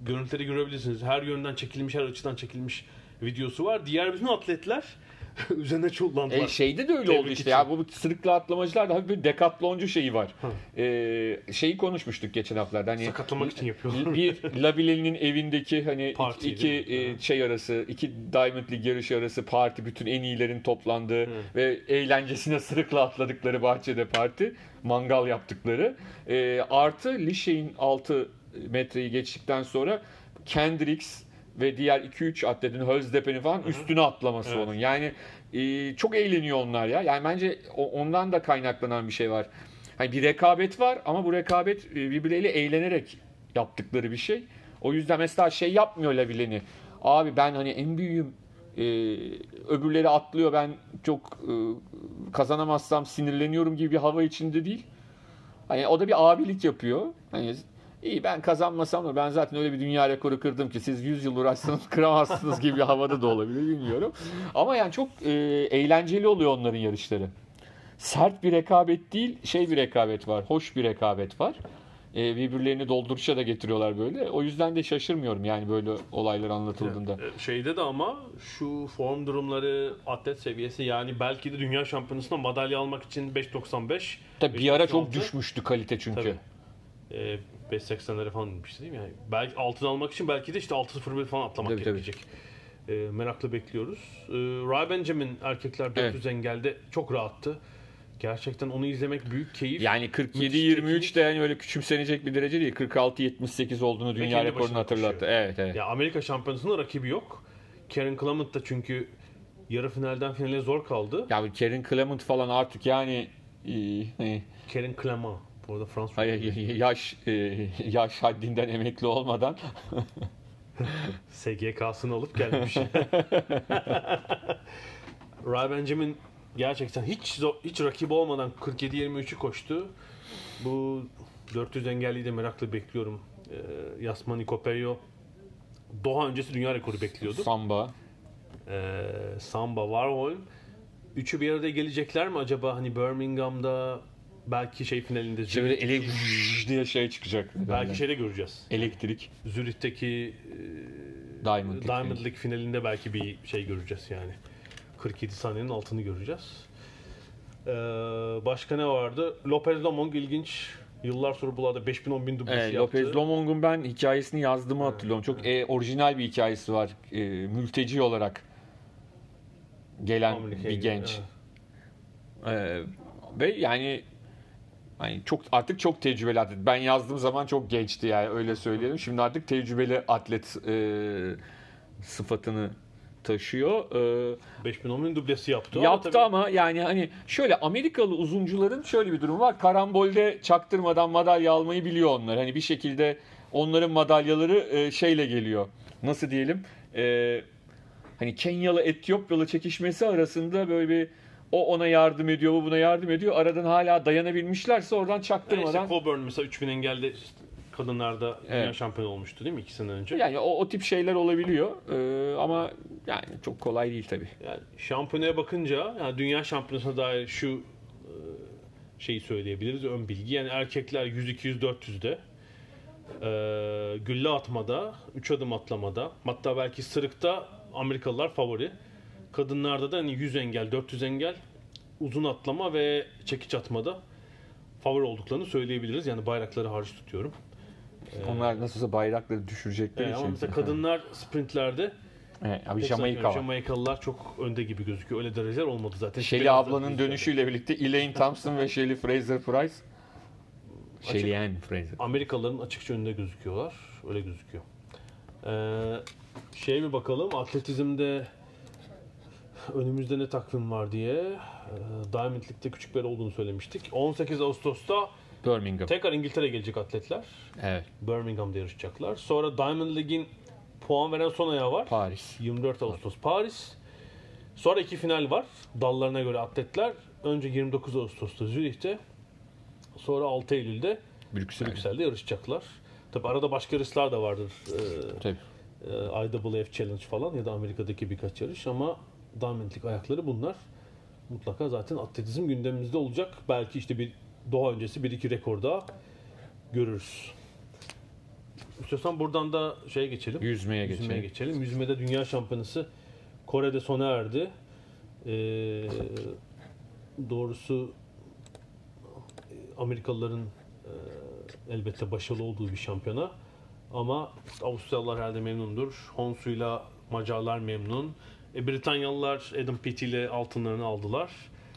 görüntüleri görebilirsiniz. Her yönden çekilmiş, her açıdan çekilmiş videosu var. Diğer bütün atletler üzerine çullandılar. E, şeyde de öyle Tebrik oldu işte için. ya bu sırıkla atlamacılar da hafif bir dekatloncu şeyi var. E, şeyi konuşmuştuk geçen haftalarda hani Sakatlamak için yapıyorlar. bir Labile'nin evindeki hani Parti iki, iki, e, şey arası, iki Diamond League yarışı arası parti bütün en iyilerin toplandığı ve eğlencesine sırıkla atladıkları bahçede parti, mangal yaptıkları. E, artı Lişe'in 6 metreyi geçtikten sonra Kendricks ve diğer 2-3 atletin Hölzdeppen'in falan üstüne atlaması Evet. onun. Yani e, çok eğleniyor onlar ya. Yani bence o- ondan da kaynaklanan bir şey var. Hani bir rekabet var ama bu rekabet e, birbirleriyle eğlenerek yaptıkları bir şey. O yüzden mesela şey yapmıyor Lavileni. Abi ben hani en büyüğüm e, öbürleri atlıyor ben çok e, kazanamazsam sinirleniyorum gibi bir hava içinde değil. Hani o da bir abilik yapıyor. Hani iyi ben kazanmasam da ben zaten öyle bir dünya rekoru kırdım ki siz 100 yıl uğraşsanız kıramazsınız gibi havada da olabilir bilmiyorum. Ama yani çok e, eğlenceli oluyor onların yarışları. Sert bir rekabet değil, şey bir rekabet var, hoş bir rekabet var. E, birbirlerini dolduruşa da getiriyorlar böyle. O yüzden de şaşırmıyorum yani böyle olaylar anlatıldığında. E, Şeyde de ama şu form durumları, atlet seviyesi yani belki de dünya şampiyonasında madalya almak için 5.95. Tabii bir ara çok 5.96, düşmüştü kalite çünkü. Tabii. E, 5.80'lere falan inmişti değil mi? Yani belki altın almak için belki de işte 6.01 falan atlamak Tabii, tabii. gerekecek. E, merakla bekliyoruz. E, Ray Benjamin erkekler 400 engelde çok rahattı. Gerçekten onu izlemek büyük keyif. Yani Müthiş 47-23 de yani öyle küçümsenecek bir derece değil. 46-78 olduğunu dünya rekorunu hatırlattı. koşuyor. Evet evet. Ya Amerika şampiyonasında rakibi yok. Karen Clement da çünkü yarı finalden finale zor kaldı. Ya Karen Clement falan artık yani Karen Clement. Bu arada Fransız. hay- yaş e, yaş haddinden emekli olmadan SGK'sını alıp gelmiş. Ray Benjamin gerçekten hiç zor- hiç rakibi olmadan 47-23'ü koştu. Bu 400 engelliyi de merakla bekliyorum. Ee, Yasmani Kopello Doha öncesi dünya rekoru bekliyordu. samba. Ee, Samba, Warholm. Üçü bir arada gelecekler mi acaba? Hani Birmingham'da belki şey finalinde böyle Zürih, ele diye şey çıkacak. belki şeyde göreceğiz. Elektrik. Zürih'teki Diamond e, League. Diamond League finalinde belki bir şey göreceğiz yani. 47 saniyenin altını göreceğiz. Ee, başka ne vardı? Lopez Lomong ilginç. Yıllar sonra burada 5000 10000 dublesi Evet, yaptı. Lopez Lomong'un ben hikayesini yazdığımı hatırlıyorum. Çok e, orijinal bir hikayesi var. E, mülteci olarak gelen Amerika'ya bir gidiyor, genç. evet. E, ve yani yani çok artık çok tecrübeli atlet. Ben yazdığım zaman çok gençti yani öyle söyleyelim. Şimdi artık tecrübeli atlet e, sıfatını taşıyor. E, 5000 10000 dublesi yaptı. ama Yaptı tabii- ama yani hani şöyle Amerikalı uzuncuların şöyle bir durum var. Karambolde çaktırmadan madalya almayı biliyor onlar. Hani bir şekilde onların madalyaları e, şeyle geliyor. Nasıl diyelim? E, hani Kenyalı Etiyopyalı çekişmesi arasında böyle bir o ona yardım ediyor, bu buna yardım ediyor. Aradan hala dayanabilmişlerse oradan Yani çaktırmadan. işte Coburn mesela 3000 engelde kadınlarda dünya Evet. şampiyonu olmuştu değil mi? iki sene önce. Yani o, o tip şeyler olabiliyor. E, ama yani çok kolay değil tabii. Yani şampiyonaya bakınca yani dünya şampiyonasına dair şu e, şeyi söyleyebiliriz ön bilgi. Yani erkekler 100 200 400'de e, gülle atmada, 3 adım atlamada, hatta belki sırıkta Amerikalılar favori. Kadınlarda da hani 100 engel, 400 engel, uzun atlama ve çekiç atmada favori olduklarını söyleyebiliriz. Yani bayrakları hariç tutuyorum. Onlar nasılsa bayrakları düşürecekleri E, ama için. mesela kadınlar sprintlerde Evet, abi Jamaika var. Jamaikalılar çok önde gibi gözüküyor. Öyle dereceler olmadı zaten. Shelly ablanın dönüşüyle birlikte Elaine Thompson ve Shelly Fraser Price. Shelly Ann Fraser. Amerikalıların açıkça önünde gözüküyorlar. Öyle gözüküyor. Ee, şey bir bakalım. Atletizmde önümüzde ne takvim var diye. Ee, Diamond League'de küçük bir olduğunu söylemiştik. 18 Ağustos'ta Birmingham. tekrar İngiltere'ye gelecek atletler. Evet. Birmingham'da yarışacaklar. Sonra Diamond League'in puan veren son ayağı var. Paris. 24 Ağustos Paris. Sonra iki final var. Dallarına göre atletler. Önce 29 Ağustos'ta Zürih'te. Sonra 6 Eylül'de Brüksel. Brüksel'de yarışacaklar. Tabi arada başka yarışlar da vardır. Ee, Tabii. e, IWF Challenge falan ya da Amerika'daki birkaç yarış ama diamondlik ayakları bunlar. Mutlaka zaten atletizm gündemimizde olacak. Belki işte bir doğa öncesi bir iki rekor daha görürüz. İstiyorsan buradan da şeye geçelim. Yüzmeye, Yüzmeye geçelim. geçelim. Yüzmede dünya şampiyonası Kore'de sona erdi. Ee, doğrusu Amerikalıların e, elbette başarılı olduğu bir şampiyona. Ama Avustralyalılar herhalde memnundur. Honsu'yla Macarlar memnun. E, Britanyalılar Adam Peaty ile altınlarını aldılar.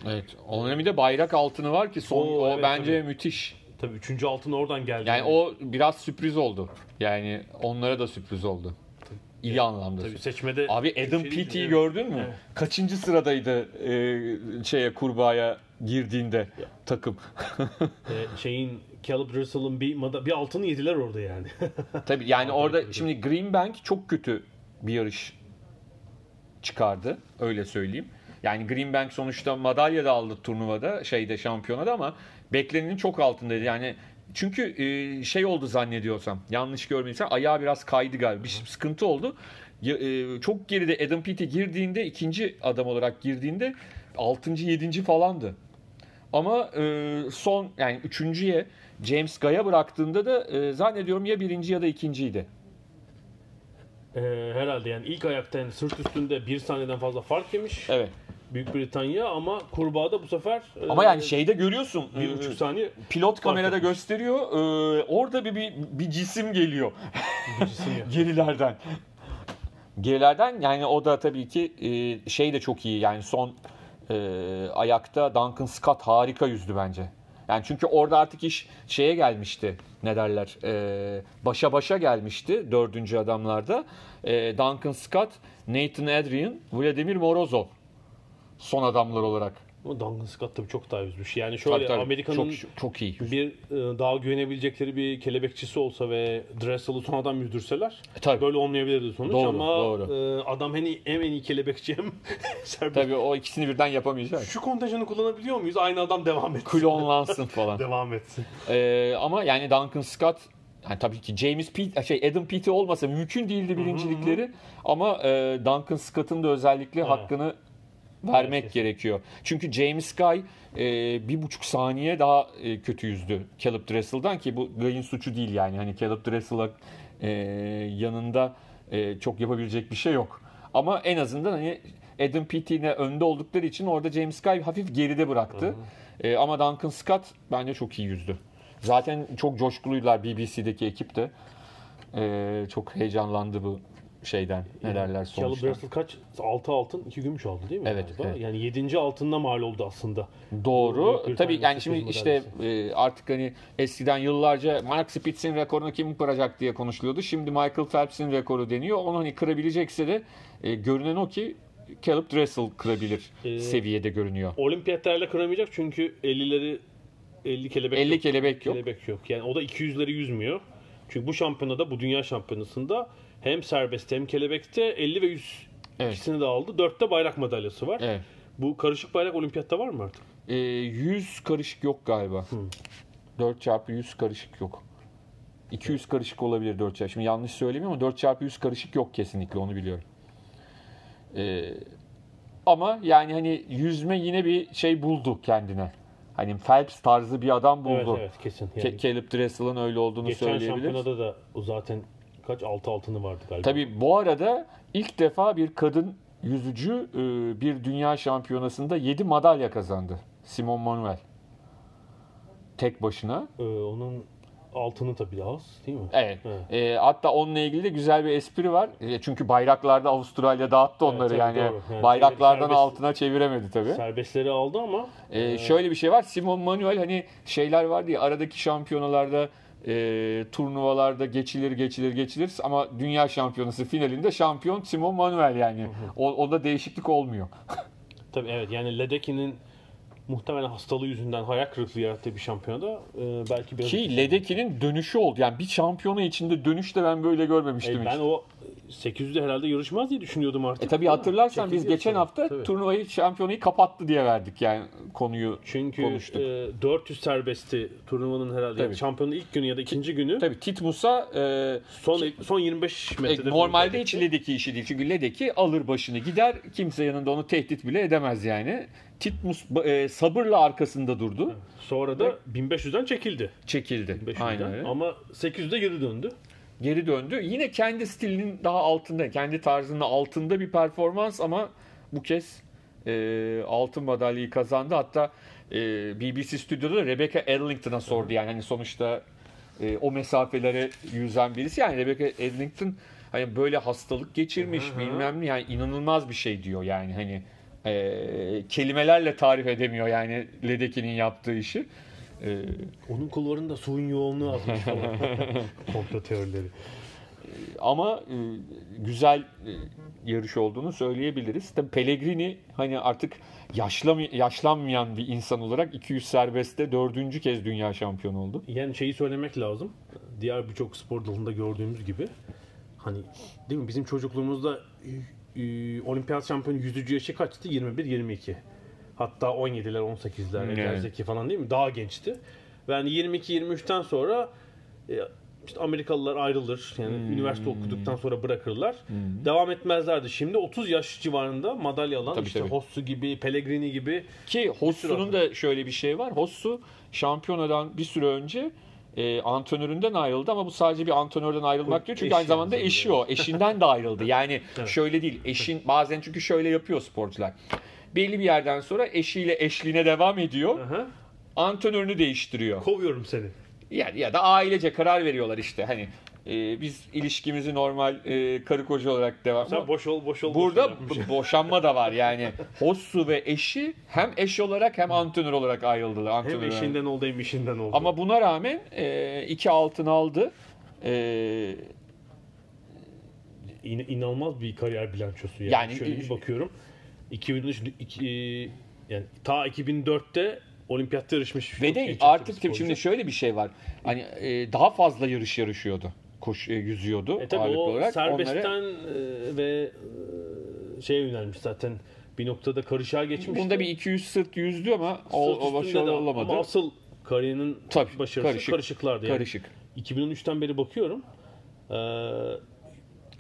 Evet. Onun de bayrak altını var ki son Oo, o evet, bence tabii. müthiş. Tabii üçüncü altın oradan geldi. Yani o biraz sürpriz oldu. Yani onlara da sürpriz oldu. İyi anlamda. Tabii seçmede Abi Adam Şey- Peaty'yi Evet. gördün mü? Evet. Kaçıncı sıradaydı e, şeye kurbağaya girdiğinde takım. e, şeyin Caleb Russell'ın bir, bir altını yediler orada yani. Tabii yani Tabii, orada tabii, şimdi Greenbank çok kötü bir yarış çıkardı öyle söyleyeyim. Yani Greenbank sonuçta madalya da aldı turnuvada şeyde şampiyonada ama beklenenin çok altındaydı. Yani çünkü e, şey oldu zannediyorsam yanlış görmediysem ayağı biraz kaydı galiba bir sıkıntı oldu. E, çok geride Adam Peaty girdiğinde ikinci adam olarak girdiğinde 6. 7. falandı. Ama e, son yani üçüncüye James Guy'a bıraktığında da zannediyorum ya birinci ya da ikinciydi. E, herhalde yani ilk ayakta yani sırt üstünde bir saniyeden fazla fark yemiş. Evet. Büyük Britanya ama kurbağada bu sefer e, Ama yani şeyde görüyorsun. bir e, buçuk saniye pilot kamerada etmiş. gösteriyor. e, orada bir, bir bir cisim geliyor bir cisim yok. gerilerden. Gerilerden yani o da tabii ki e, şey de çok iyi. Yani son e, ayakta Duncan Scott harika yüzdü bence. Yani çünkü orada artık iş şeye gelmişti. Ne derler? E, başa başa gelmişti dördüncü adamlarda. E, Duncan Scott, Nathan Adrian, Vladimir Morozov son adamlar olarak. Ama Duncan Scott tabii çok daha yüzmüş. Yani şöyle Tabii, tabii. Amerika'nın çok, çok iyi. bir e, daha güvenebilecekleri bir kelebekçisi olsa ve Dressel'ı son adam yüzdürseler E, tabii. böyle olmayabilirdi sonuç Doğru, ama doğru. e, adam hem, hem en iyi kelebekçi hem serbest. Tabii o ikisini birden yapamayacak. Şu kontenjanı kullanabiliyor muyuz? Aynı adam devam etsin. Klonlansın falan. devam etsin. Ee, ama yani Duncan Scott yani tabii ki James Pete, şey Adam Peaty olmasa mümkün değildi birincilikleri ama e, Duncan Scott'ın da özellikle hakkını vermek Evet. gerekiyor. Çünkü James Guy e, bir buçuk saniye daha e, kötü yüzdü Caleb Dressel'dan ki bu Guy'ın suçu değil yani. Hani Caleb Dressel'a e, yanında e, çok yapabilecek bir şey yok. Ama en azından hani Adam Peaty'ne önde oldukları için orada James Guy hafif geride bıraktı. E, ama Duncan Scott bence çok iyi yüzdü. Zaten çok coşkuluydular BBC'deki ekip de. E, çok heyecanlandı bu şeyden. Ne derler Caleb sonuçta. Russell kaç? 6 altın, 2 gümüş aldı değil mi? Evet, galiba? evet. Yani 7. altınla mal oldu aslında. Doğru. Büyük Tabii yani şimdi işte e, artık hani eskiden yıllarca Mark Spitz'in rekorunu kim kıracak diye konuşuluyordu. Şimdi Michael Phelps'in rekoru deniyor. Onu hani kırabilecekse de e, görünen o ki Caleb Dressel kırabilir Ee, seviyede görünüyor. Olimpiyatlarla kıramayacak çünkü 50'leri 50 kelebek 50 yok. kelebek yok. Kelebek yok. Yani o da 200'leri yüzmüyor. Çünkü bu şampiyonada, bu dünya şampiyonasında hem serbestte hem kelebekte 50 ve 100 Evet. ikisini de aldı. 4'te bayrak madalyası var. Evet. Bu karışık bayrak olimpiyatta var mı artık? E, 100 karışık yok galiba. 4 çarpı 100 karışık yok. 200 karışık olabilir 4 çarpı. Şimdi yanlış söylemiyorum ama 4 çarpı 100 karışık yok kesinlikle onu biliyorum. E, ama yani hani yüzme yine bir şey buldu kendine. Hani Phelps tarzı bir adam buldu. Evet evet kesin. Ke- Yani Caleb Dressel'ın öyle olduğunu geçen söyleyebiliriz. şampiyonada da o zaten kaç 6 altını vardı galiba. Tabii bu arada ilk defa bir kadın yüzücü e, bir dünya şampiyonasında 7 madalya kazandı. Simon Manuel. Tek başına. Ee, onun altını tabii az değil mi? Evet. Evet. E, hatta onunla ilgili de güzel bir espri var. E, çünkü bayraklarda Avustralya dağıttı onları tabii, yani. doğru. Yani bayraklardan serbest- altına çeviremedi tabii. Serbestleri aldı ama Ee, şöyle bir şey var. Simon Manuel hani şeyler vardı ya aradaki şampiyonalarda e, turnuvalarda geçilir geçilir geçilir ama dünya şampiyonası finalinde şampiyon Simon Manuel yani. O, onda değişiklik olmuyor. tabii evet yani Ledeki'nin muhtemelen hastalığı yüzünden hayal kırıklığı yarattığı bir şampiyonada e, belki biraz Ki Ledeki'nin dönüşü oldu. Yani bir şampiyona içinde dönüş de ben böyle görmemiştim. E, ben hiç. o 800'de herhalde yarışmaz diye düşünüyordum artık. E tabii hatırlarsan biz geçen sonra. hafta Tabii. turnuvayı şampiyonayı kapattı diye verdik yani konuyu Çünkü konuştuk. e, 400 serbestti turnuvanın herhalde. Yani şampiyonun ilk günü ya da ikinci günü. Tabii Titmus'a e, Son son 25 E, metrede. normalde hiç Ledeki işi değil. Çünkü Ledeki alır başını gider. Kimse yanında onu tehdit bile edemez yani. Titmus e, sabırla arkasında durdu. Sonra da 1500'den çekildi. Çekildi. 1500'den. Aynen öyle. Ama 800'de geri döndü. Geri döndü. Yine kendi stilinin daha altında, kendi tarzının altında bir performans ama bu kez e, altın madalyayı kazandı. Hatta e, BBC stüdyoda da Rebecca Erlington'a sordu yani hani sonuçta e, o mesafelere yüzen birisi. Yani Rebecca Erlington hani böyle hastalık geçirmiş Hı hı. bilmem ne yani inanılmaz bir şey diyor yani hani e, kelimelerle tarif edemiyor yani Ledeki'nin yaptığı işi. E, Onun kulvarında suyun yoğunluğu azmış falan. Komplo teorileri. ama e, güzel e, yarış olduğunu söyleyebiliriz. Tabii Pellegrini hani artık yaşlam yaşlanmayan bir insan olarak 200 serbestte dördüncü kez dünya şampiyonu oldu. Yani şeyi söylemek lazım. Diğer birçok spor dalında gördüğümüz gibi hani değil mi bizim çocukluğumuzda e, e, olimpiyat şampiyonu yüzücü yaşı kaçtı? 21-22. Hatta 17'ler 18'ler Evet. Eder Zeki falan değil mi? Daha gençti. Ve hani 22-23'ten sonra e, işte Amerikalılar ayrılır. Yani Hmm. üniversite okuduktan sonra bırakırlar. Devam etmezlerdi. Şimdi 30 yaş civarında madalya alan Tabii, işte tabii. Hossu gibi, Pellegrini gibi Ki Hossu'nun da şöyle bir şey var. Hossu şampiyonadan bir süre önce e, antrenöründen ayrıldı ama bu sadece bir antrenörden ayrılmak değil. Çünkü aynı zamanda eşi o. Eşinden de ayrıldı. Yani Evet. şöyle değil. Eşin bazen çünkü şöyle yapıyor sporcular. Belli bir yerden sonra eşiyle eşliğine devam ediyor. Aha. Antrenörünü değiştiriyor. kovuyorum seni. Ya, ya da ailece karar veriyorlar işte. Hani e, biz ilişkimizi normal e, karı koca olarak devam. Sen boş ol, boş ol. Burada boş ol boşanma da var yani. Hossu ve eşi hem eş olarak hem antrenör olarak ayrıldılar. Hem Antrenör olarak. eşinden oldu hem işinden oldu. Ama buna rağmen e, iki altın aldı. E, İn- inanılmaz bir kariyer bilançosu yani. Yani- Şöyle bir bakıyorum. 2003 iki, yani ta 2004'te olimpiyatta yarışmış. ve de artık sporcu. şimdi şöyle bir şey var. Hani e, daha fazla yarış yarışıyordu. Koş e, yüzüyordu e tabii ağırlıklı o olarak. serbestten Onları- e, ve şeye yönelmiş zaten bir noktada karışığa geçmiş. bunda bir 200 sırt yüzdü ama o, o başarılı olamadı. Ama asıl kariyerinin Tabii, başarısı karışık. karışıklardı. Yani. Karışık. 2013'ten beri bakıyorum. Ee,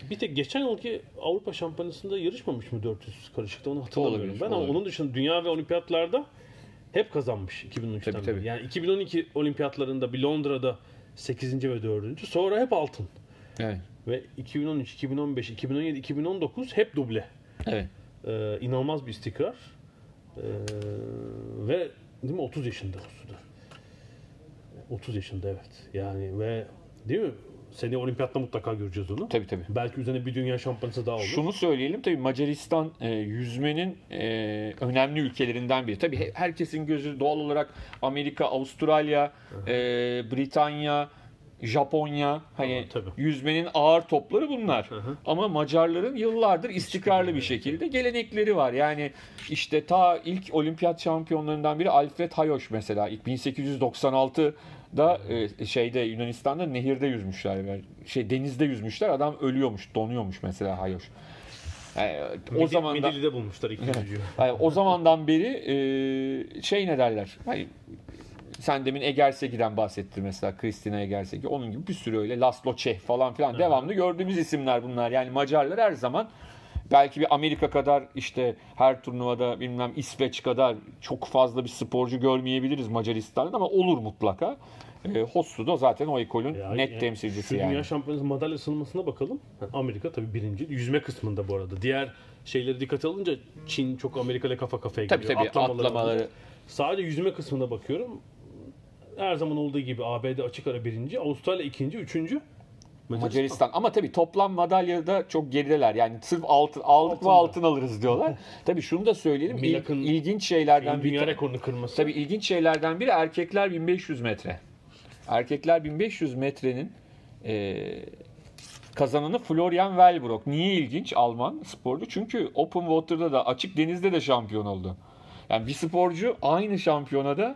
bir tek geçen yılki Avrupa Şampiyonası'nda yarışmamış mı 400 karışıkta onu hatırlamıyorum Olabilir, ben ama olabilir. onun dışında dünya ve olimpiyatlarda hep kazanmış 2013'ten Tabii, beri. tabii. Yani 2012 olimpiyatlarında bir Londra'da 8. ve 4. sonra hep altın. Evet. Ve 2013, 2015, 2017, 2019 hep duble. Evet. Ee, inanılmaz bir istikrar. Ee, ve değil mi 30 yaşında Hossu'da. 30 yaşında evet. Yani ve değil mi? Seni olimpiyatta mutlaka göreceğiz onu. Tabii tabii. Belki üzerine bir dünya şampiyonası daha olur. Şunu söyleyelim tabii Macaristan e, yüzmenin e, önemli ülkelerinden biri. Tabii he- herkesin gözü doğal olarak Amerika, Avustralya, e, Britanya, Japonya hani tabii. yüzmenin ağır topları bunlar. hı. Ama Macarların yıllardır istikrarlı bir şekilde gelenekleri var. Yani işte ta ilk olimpiyat şampiyonlarından biri Alfred Hayoş mesela. İlk 1896'da e, şeyde Yunanistan'da nehirde yüzmüşler. Yani şey denizde yüzmüşler. Adam ölüyormuş, donuyormuş mesela Hayoş. Yani, o Midi- zaman da Midilli'de bulmuşlar ikinci. yani o zamandan beri e, şey ne derler? Hani sen demin Egersegi'den bahsetti mesela Kristina Egersegi. Onun gibi bir sürü öyle Laszlo Çeh falan filan devamlı gördüğümüz isimler bunlar. Yani Macarlar her zaman belki bir Amerika kadar işte her turnuvada bilmem İsveç kadar çok fazla bir sporcu görmeyebiliriz Macaristan'da ama olur mutlaka. E, Hossu da zaten o ekolün Ya, net yani temsilcisi Şu yani. dünya şampiyonası madalya sınırmasına bakalım. Amerika tabii birinci. Yüzme kısmında bu arada. Diğer şeyleri dikkate alınca Çin çok Amerika ile kafa kafaya Tabii geliyor. tabii Atlamaları atlamaları. falan. Sadece yüzme kısmına bakıyorum. Her zaman olduğu gibi ABD açık ara birinci, Avustralya ikinci, üçüncü. Macaristan. Ama tabii toplam madalyada çok gerideler. Yani sırf altın aldık Altın da. altın alırız diyorlar. tabii şunu da söyleyelim. İl, ilginç şeylerden bir Dünya rekorunu kırması. Tabii ilginç şeylerden biri erkekler 1500 metre. Erkekler 1500 metrenin e, kazananı Florian Wellbrock. Niye ilginç? Alman sporcu. Çünkü Open Water'da da açık denizde de şampiyon oldu. Yani bir sporcu aynı şampiyonada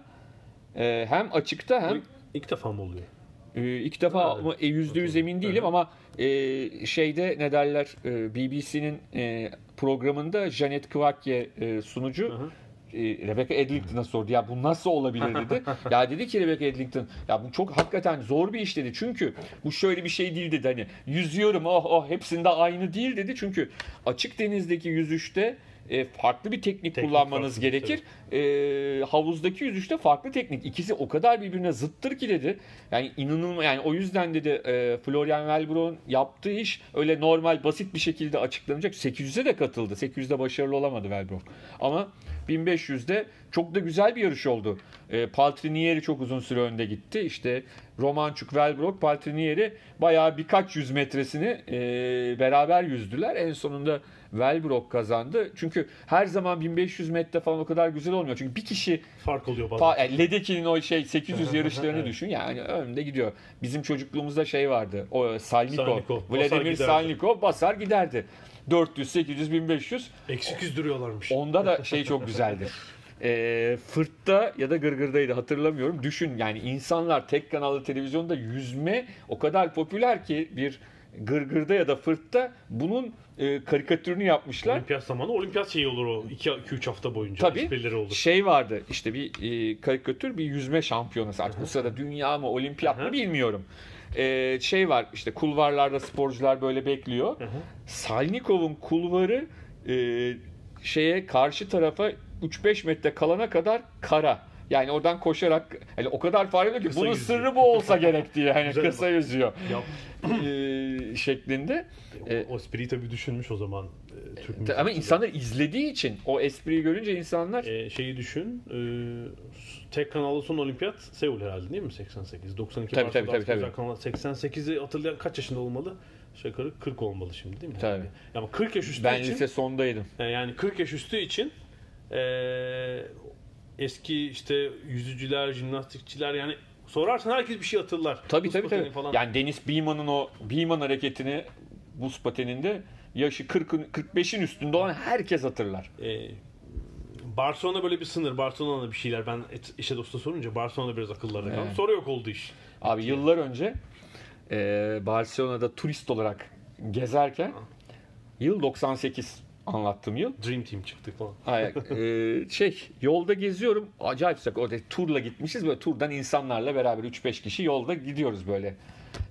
e, hem açıkta hem İlk, ilk defa mı oluyor? ee, ilk defa ama e, yüzde yüz emin değilim ama e, şeyde ne derler e, BBC'nin e, programında Janet Kvakye e, sunucu hı. e, Rebecca Edlington'a sordu. Ya bu nasıl olabilir dedi. ya dedi ki Rebecca Edlington ya bu çok hakikaten zor bir iş dedi. Çünkü bu şöyle bir şey değil dedi. Hani yüzüyorum oh oh hepsinde aynı değil dedi. Çünkü açık denizdeki yüzüşte e, farklı bir teknik, Teknik kullanmanız gerekir. E, havuzdaki yüzüşte farklı teknik. İkisi o kadar birbirine zıttır ki dedi. Yani inanılmaz yani o yüzden dedi e, Florian Wellbrock'un yaptığı iş öyle normal basit bir şekilde açıklanacak. 800'e de katıldı. 800'de başarılı olamadı Wellbrock. Ama 1500'de çok da güzel bir yarış oldu. E, Paltrinieri çok uzun süre önde gitti. İşte Romanchuk, Wellbrock, Paltrinieri bayağı birkaç yüz metresini e, beraber yüzdüler. En sonunda Wellbrock kazandı. Çünkü her zaman 1500 metre falan o kadar güzel olmuyor. Çünkü bir kişi Fark oluyor bazen. Pa- yani Ledeki'nin o şey 800 yarışlarını Evet. düşün. Yani önde gidiyor. Bizim çocukluğumuzda şey vardı. O Salnikov, Salnikov, basar Vladimir. Salnikov basar giderdi. 400, 800, 1500. Eksik yüzdürüyorlarmış. Onda da şey çok güzeldi. Ee, fırtta ya da gırgırdaydı hatırlamıyorum. Düşün yani insanlar tek kanallı televizyonda yüzme o kadar popüler ki bir gırgırda ya da fırtta bunun e, karikatürünü yapmışlar. Olimpiyat zamanı olimpiyat şeyi olur o 2-3 hafta boyunca. Tabii. Olur. Şey vardı işte bir e, karikatür bir yüzme şampiyonası artık bu sırada dünya mı olimpiyat mı bilmiyorum. E, şey var işte kulvarlarda sporcular böyle bekliyor. Salnikov'un kulvarı e, şeye karşı tarafa 3-5 metre kalana kadar kara. Yani oradan koşarak yani o kadar fare ki Kısa bunun yüzüyor. sırrı bu olsa gerek diye hani Güzel kısa yüzüyor Yap. E, şeklinde. E, O, o espriyi tabii düşünmüş o zaman e, Türk ama mizahçıları. insanlar izlediği için o espriyi görünce insanlar E, şeyi düşün. E, tek kanallı son olimpiyat Seul herhalde değil mi? 88. 92 Tabii, tabii, tabii, Asya Kanal- 88'i hatırlayan kaç yaşında olmalı? Aşağı yukarı 40 olmalı şimdi değil mi? Tabii. Ama 40 yaş üstü ben için lise sondaydım. yani 40 yaş üstü için e, eski işte yüzücüler, jimnastikçiler yani sorarsan herkes bir şey hatırlar. Tabii Buz tabii tabii. Falan. Yani Deniz Beeman'ın o Beeman hareketini buz pateninde yaşı 40'ın 45'in üstünde olan herkes hatırlar. E, Barcelona böyle bir sınır. Barcelona'da bir şeyler. Ben et, işe dosta sorunca Barcelona'da biraz akıllarda kaldı. Evet. Sonra yok oldu iş. Abi yıllar önce e, Barcelona'da turist olarak gezerken yıl 98 anlattığım yıl. Dream Team çıktık falan. Ay, e, şey yolda geziyorum. Acayip sıcak. Orada turla gitmişiz. Böyle turdan insanlarla beraber 3-5 kişi yolda gidiyoruz böyle.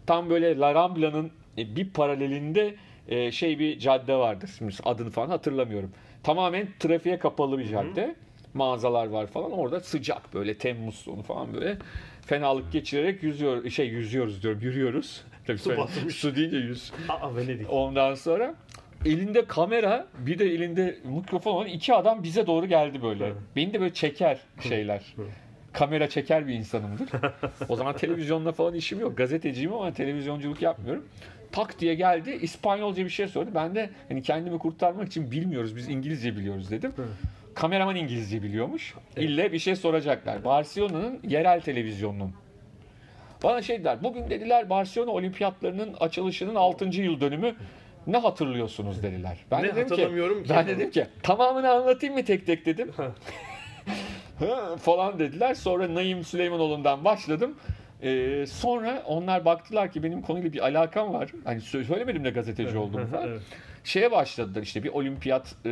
Tam böyle La Rambla'nın e, bir paralelinde e, şey bir cadde vardır. Şimdi adını falan hatırlamıyorum. Tamamen trafiğe kapalı bir cadde. Mağazalar var falan. Orada sıcak böyle Temmuz sonu falan böyle fenalık geçirerek yüzüyor şey yüzüyoruz diyorum yürüyoruz. Tabii Su su deyince yüz. Aa Venedik. Ondan sonra elinde kamera bir de elinde mikrofon olan iki adam bize doğru geldi böyle. Beni de böyle çeker şeyler. Kamera çeker bir insanımdır. O zaman televizyonla falan işim yok. Gazeteciyim ama televizyonculuk yapmıyorum. Tak diye geldi. İspanyolca bir şey sordu. Ben de hani kendimi kurtarmak için bilmiyoruz. Biz İngilizce biliyoruz dedim. Kameraman İngilizce biliyormuş. İlle bir şey soracaklar. Barcelona'nın yerel televizyonunun bana şey dediler. Bugün dediler Barcelona olimpiyatlarının açılışının 6. yıl dönümü. Ne hatırlıyorsunuz dediler. Ben Ne de dedim hatırlamıyorum ki. Ben dedim ki tamamını anlatayım mı tek tek dedim. Falan dediler. Sonra Naim Süleymanoğlu'ndan başladım. Ee, sonra onlar baktılar ki benim konuyla bir alakam var. Hani sö- söylemedim de gazeteci olduğumu falan. Evet. Şeye başladılar işte bir olimpiyat e,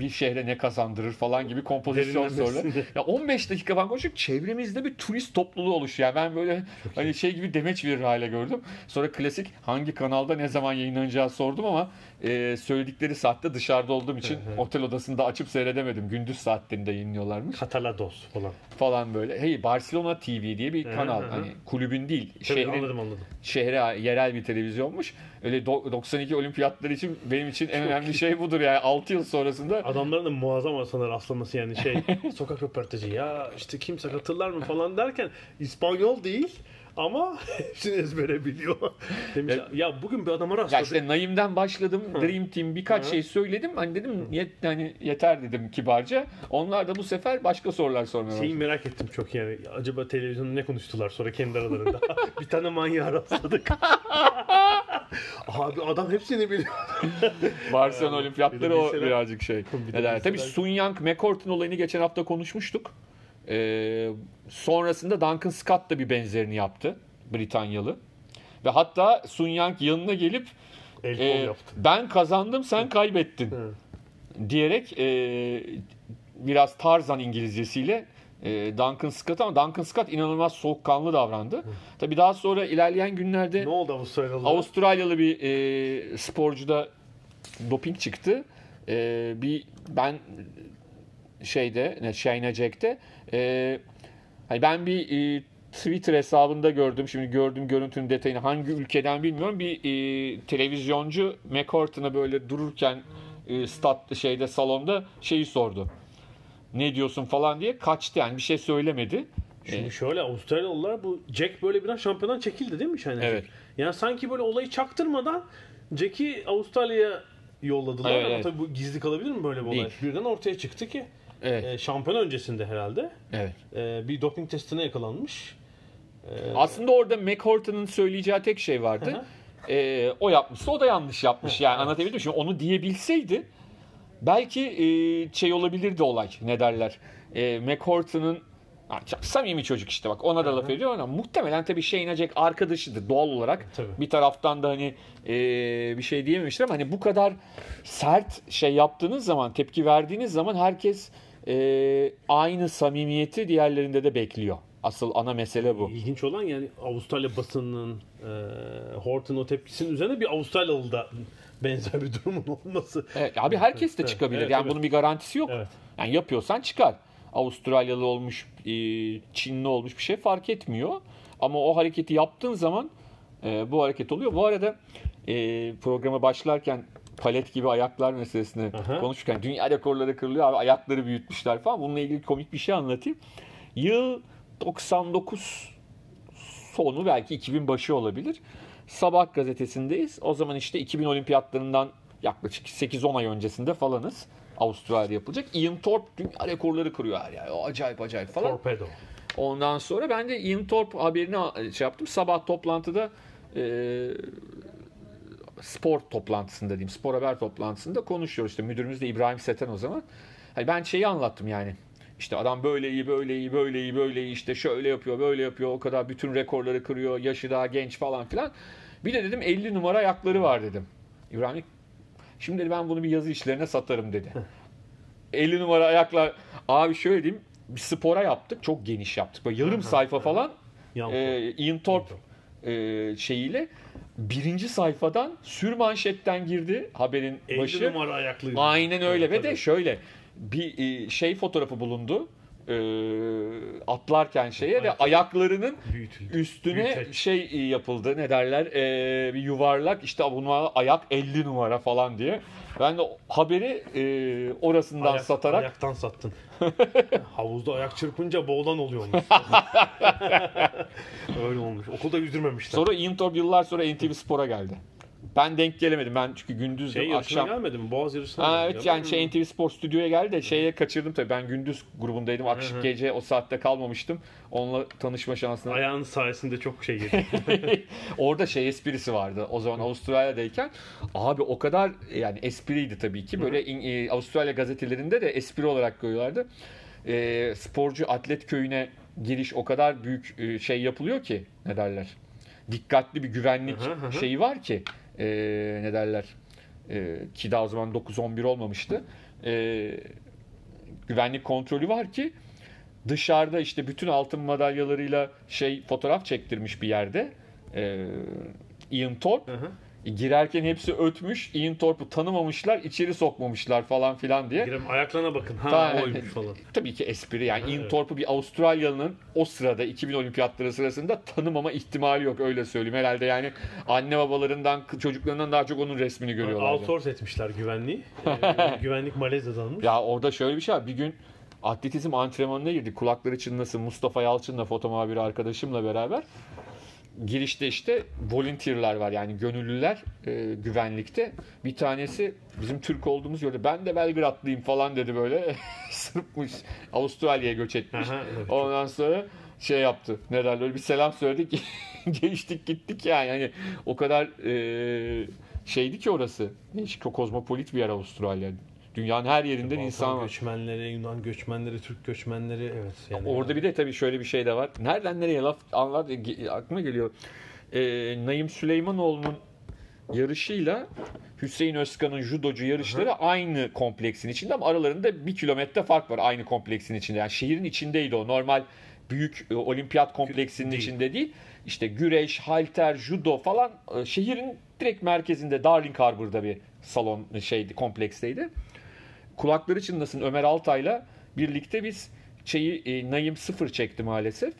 bir şehre ne kazandırır falan gibi kompozisyon soruları. Ya 15 dakika falan konuştuk. Çevremizde bir turist topluluğu oluşuyor. Yani ben böyle hani şey gibi demeç verir hale gördüm. Sonra klasik hangi kanalda ne zaman yayınlanacağı sordum ama e, söyledikleri saatte dışarıda olduğum için otel odasında açıp seyredemedim. Gündüz saatlerinde yayınlıyorlarmış Katalados falan. falan böyle. Hey Barcelona TV diye bir Hı, kanal. hı, hı. Hani kulübün değil, Tabii, şehrin anladım anladım. şehre yerel bir televizyonmuş. Öyle do- 92 olimpiyatları için benim için en önemli şey budur yani 6 yıl sonrasında Adamların da muazzam aslında rastlaması yani şey sokak röportajı ya işte kimse hatırlar mı falan derken İspanyol değil ama hepsini ezbere biliyor. Demiş, ya bugün bir adama ya rastladık. işte Naim'den başladım. Dream Team birkaç şey söyledim. Hani dedim yet, hani yeter dedim kibarca. Onlar da bu sefer başka sorular sormaya Şeyi başladı. merak ettim çok yani. Acaba televizyonda ne konuştular sonra kendi aralarında. bir tane manyağa rastladık. Abi adam hepsini biliyor. Barcelona Bir olimpiyatları de o birazcık şey. Bir Tabii Sun Yang McCourt'un olayını geçen hafta konuşmuştuk. Ee, sonrasında Duncan Scott da bir benzerini yaptı. Britanyalı. Ve hatta Sun Yang yanına gelip El e, yaptı. ben kazandım sen kaybettin Hı. diyerek e, biraz Tarzan İngilizcesiyle e, Duncan Scott ama Duncan Scott inanılmaz soğukkanlı davrandı. Tabii daha sonra ilerleyen günlerde Ne oldu Avustralyalılara? Avustralyalı bir e, sporcuda doping çıktı. E, bir ben şeyde Jack'te e, hani ben bir e, Twitter hesabında gördüm. Şimdi gördüm görüntünün detayını hangi ülkeden bilmiyorum. Bir e, televizyoncu McCourt'una böyle dururken e, stat şeyde salonda şeyi sordu. Ne diyorsun falan diye kaçtı yani bir şey söylemedi. Şimdi şöyle Avustralyalılar bu Jack böyle biraz şampiyondan çekildi değil mi Şahane Evet. Jack? Yani sanki böyle olayı çaktırmadan Jack'i Avustralya'ya yolladılar Evet, ama evet. tabii bu gizli kalabilir mi böyle bir olay? Değil. Birden ortaya çıktı ki Evet. e, şampiyon öncesinde herhalde Evet. e, bir doping testine yakalanmış. E, Aslında orada McCourt'un söyleyeceği tek şey vardı. Ee, o yapmışsa o da yanlış yapmış. Yani anlatabildim mi? Şimdi onu diyebilseydi belki e, şey olabilirdi olay. Ne derler? E, McCourt'un Ha, çok samimi çocuk işte bak ona da laf ediyor ama muhtemelen tabii Shane Jack arkadaşıdır doğal olarak. Tabii. Bir taraftan da hani e, bir şey diyememiştir ama hani bu kadar sert şey yaptığınız zaman tepki verdiğiniz zaman herkes e, aynı samimiyeti diğerlerinde de bekliyor. Asıl ana mesele bu. İlginç olan yani Avustralya basınının e, Horton o tepkisinin üzerine bir Avustralyalı da benzer bir durumun olması. Evet, abi herkes de Evet, çıkabilir. evet, yani tabii. bunun bir garantisi yok. Evet. Yani yapıyorsan çıkar. Avustralyalı olmuş, e, Çinli olmuş bir şey fark etmiyor. Ama o hareketi yaptığın zaman e, bu hareket oluyor. Bu arada e, programa başlarken palet gibi ayaklar meselesini Aha. konuşurken dünya rekorları kırılıyor abi ayakları büyütmüşler falan. Bununla ilgili komik bir şey anlatayım. Yıl 99 sonu belki 2000 başı olabilir. Sabah gazetesindeyiz. O zaman işte 2000 olimpiyatlarından yaklaşık 8-10 ay öncesinde falanız. Avustralya'da yapılacak. Ian Thorpe dünya rekorları kırıyor her yer. O acayip acayip falan. Torpedo. Ondan sonra ben de Ian Thorpe haberini şey yaptım. Sabah toplantıda e, spor toplantısında diyeyim. Spor haber toplantısında konuşuyoruz. İşte müdürümüz de İbrahim Seten o zaman. Hani ben şeyi anlattım yani. İşte adam böyle iyi, böyle iyi, böyle iyi, böyle iyi işte şöyle yapıyor, böyle yapıyor. O kadar bütün rekorları kırıyor. Yaşı daha genç falan filan. Bir de dedim 50 numara ayakları var dedim. İbrahim şimdi dedi ben bunu bir yazı işlerine satarım dedi. 50 numara ayaklar. Abi şöyle diyeyim. Bir spora yaptık. Çok geniş yaptık. Böyle yarım sayfa falan. E, Ian Thorpe e, şeyiyle birinci sayfadan sür manşetten girdi haberin 50 başı. numara ayaklı. Aynen öyle ve Evet, de tabii. şöyle bir e, şey fotoğrafı bulundu. e, atlarken şeye ve ayaklarının Büyütüldü. üstüne Büyüteç. şey yapıldı ne derler e, bir yuvarlak işte buna ayak 50 numara falan diye. Ben de haberi e, orasından Ayak- satarak Ayaktan sattın. Havuzda ayak çırpınca boğulan oluyormuş. Öyle olmuş. Okulda yüzdürmemişler. sonra Ian Thorpe yıllar sonra NTV Spor'a geldi. Ben denk gelemedim. Ben çünkü gündüz şey akşam gelmedi mi? Boğaz yarışına Ha, evet yani şey NTV Spor stüdyoya geldi de şeye kaçırdım tabii. Ben gündüz grubundaydım. Akşam gece o saatte kalmamıştım. Onunla tanışma şansına. Ayağın sayesinde çok şey yedi. Orada şey esprisi vardı. O zaman Avustralya'dayken abi o kadar yani espriydi tabii ki. Böyle in- e, Avustralya gazetelerinde de espri olarak koyuyorlardı. E, sporcu atlet köyüne giriş o kadar büyük e, şey yapılıyor ki ne derler? Dikkatli bir güvenlik Hı hı hı. şeyi var ki e, ne derler? E, ki daha o zaman 9-11 olmamıştı. E, güvenlik kontrolü var ki dışarıda işte bütün altın madalyalarıyla şey fotoğraf çektirmiş bir yerde. Ee, Ian Thorpe. Hı hı. E, Girerken hepsi ötmüş. Ian Thorpe'u tanımamışlar, içeri sokmamışlar falan filan diye. Girem ayaklarına bakın. Ha Ta- oymuş falan. Tabii ki espri yani Ian Evet. Thorpe'u bir Avustralyalı'nın o sırada 2000 olimpiyatları sırasında tanımama ihtimali yok öyle söyleyeyim. Herhalde yani anne babalarından çocuklarından daha çok onun resmini görüyorlar. Outsource etmişler güvenliği. Ee, güvenlik Malezya'dan almış. Ya orada şöyle bir şey var. Bir gün atletizm antrenmanına girdik. Kulakları çınlasın Mustafa Yalçın'la foto muhabiri arkadaşımla beraber. Girişte işte volunteer'lar var yani gönüllüler e, güvenlikte. Bir tanesi bizim Türk olduğumuz yerde ben de Belgradlıyım falan dedi böyle. Sırpmış. Avustralya'ya göç etmiş. Aha, evet. Ondan sonra şey yaptı. Ne derler öyle bir selam söyledik. Geçtik gittik yani. yani o kadar e, şeydi ki orası. Değişik o kozmopolit bir yer Avustralya. Dünyanın her yerinden Balkan insan var. göçmenleri, Yunan göçmenleri, Türk göçmenleri evet. Yani Orada bir de tabii şöyle bir şey de var. Nereden nereye laf anlat ge- aklıma geliyor. Ee, Naim Süleymanoğlu'nun yarışıyla Hüseyin Özkan'ın judocu yarışları aynı kompleksin içinde ama aralarında bir kilometre fark var aynı kompleksin içinde. Yani şehrin içindeydi o. Normal büyük e, olimpiyat kompleksinin Değil. içinde değil. İşte güreş, halter, judo falan e, şehrin direkt merkezinde Darling Harbor'da bir salon e, şeydi, kompleksteydi. Kulakları çınlasın Ömer Altay'la birlikte biz şeyi e, Naim sıfır çekti maalesef.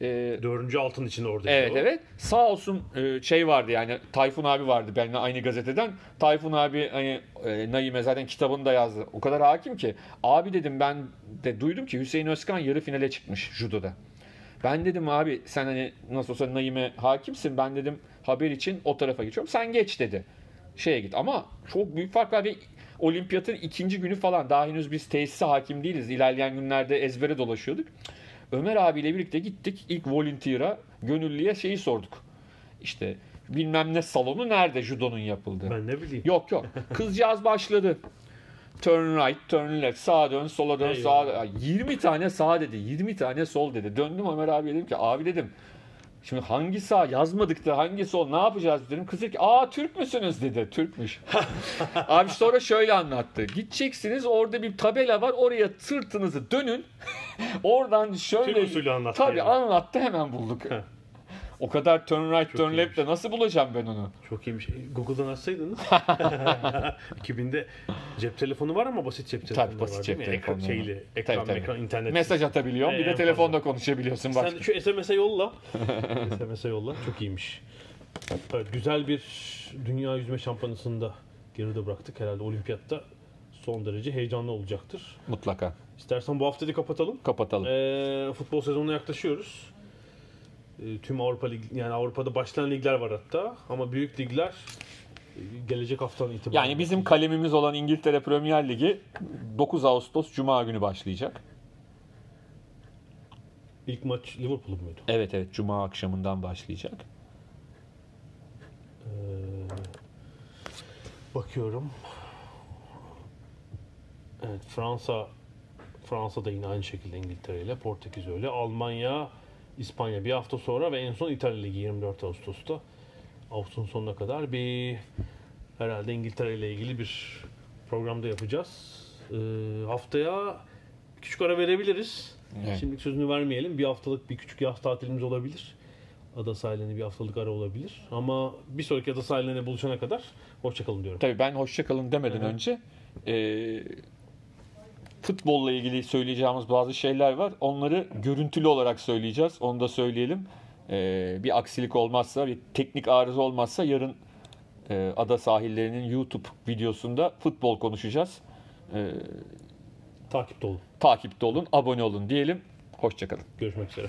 E, Dördüncü altın içinde orada. Evet işte o. evet. Sağ olsun e, şey vardı yani Tayfun abi vardı benimle aynı gazeteden. Tayfun abi hani e, Naim'e zaten kitabını da yazdı. O kadar hakim ki. Abi dedim ben de duydum ki Hüseyin Özkan yarı finale çıkmış judoda. Ben dedim abi sen hani nasıl olsa Naim'e hakimsin. Ben dedim haber için o tarafa geçiyorum. Sen geç dedi. Şeye git ama çok büyük fark var ve olimpiyatın ikinci günü falan daha henüz biz tesise hakim değiliz. İlerleyen günlerde ezbere dolaşıyorduk. Ömer abiyle birlikte gittik ilk volunteer'a gönüllüye şeyi sorduk. İşte bilmem ne salonu nerede judonun yapıldığı. Ben ne bileyim. Yok yok. Kızcağız başladı. Turn right, turn left, sağa dön, sola dön, sağa Eyvallah. dön. 20 tane sağ dedi, 20 tane sol dedi. Döndüm Ömer abiye dedim ki abi dedim Şimdi hangi sağ yazmadık da hangi sol ne yapacağız dedim. Kız dedi ki aa Türk müsünüz dedi. Türkmüş. Abi sonra şöyle anlattı. Gideceksiniz orada bir tabela var oraya sırtınızı dönün. Oradan şöyle. Türk usulü anlattı Tabii yani. anlattı hemen bulduk. O kadar turn right Çok turn iyiymiş. left de nasıl bulacağım ben onu? Çok iyiymiş. Google'dan açsaydınız. 2000'de cep telefonu var ama basit cep telefonu basit var cep mi? Ekran, şeyli, ekran, Tabii, tabii. ekran, internet. Mesaj atabiliyorum. Bir Ee, de en telefonda fazla. konuşabiliyorsun. Bak. Sen şu SMS'e yolla. SMS'e yolla. Çok iyiymiş. Evet, güzel bir dünya yüzme şampiyonasında geride bıraktık. Herhalde olimpiyatta son derece heyecanlı olacaktır. Mutlaka. İstersen bu hafta da kapatalım. Kapatalım. Ee, futbol sezonuna yaklaşıyoruz. Ee, tüm Avrupa Lig yani Avrupa'da başlayan ligler var hatta ama büyük ligler e, gelecek haftadan itibaren. Yani bizim kalemimiz olan İngiltere Premier Ligi 9 Ağustos Cuma günü başlayacak. ilk maç Liverpool muydu? Evet evet Cuma akşamından başlayacak. Ee, bakıyorum. Evet Fransa Fransa da yine aynı şekilde İngiltere ile Portekiz öyle. Almanya, İspanya bir hafta sonra ve en son İtalya Ligi 24 Ağustos'ta. Ağustos'un sonuna kadar bir herhalde İngiltere ile ilgili bir programda yapacağız. Ee, haftaya küçük ara verebiliriz. Evet. Şimdilik sözünü vermeyelim. Bir haftalık bir küçük yaz tatilimiz olabilir. Ada sahiline bir haftalık ara olabilir. Ama bir sonraki ada sahiline buluşana kadar hoşçakalın diyorum. Tabii ben hoşça kalın demeden Hı hı. önce e, futbolla ilgili söyleyeceğimiz bazı şeyler var. Onları görüntülü olarak söyleyeceğiz. Onu da söyleyelim. Ee, bir aksilik olmazsa, bir teknik arıza olmazsa yarın e, ada sahillerinin YouTube videosunda futbol konuşacağız. Ee, Takipte olun. takipte olun, abone olun diyelim. Hoşçakalın. Görüşmek üzere.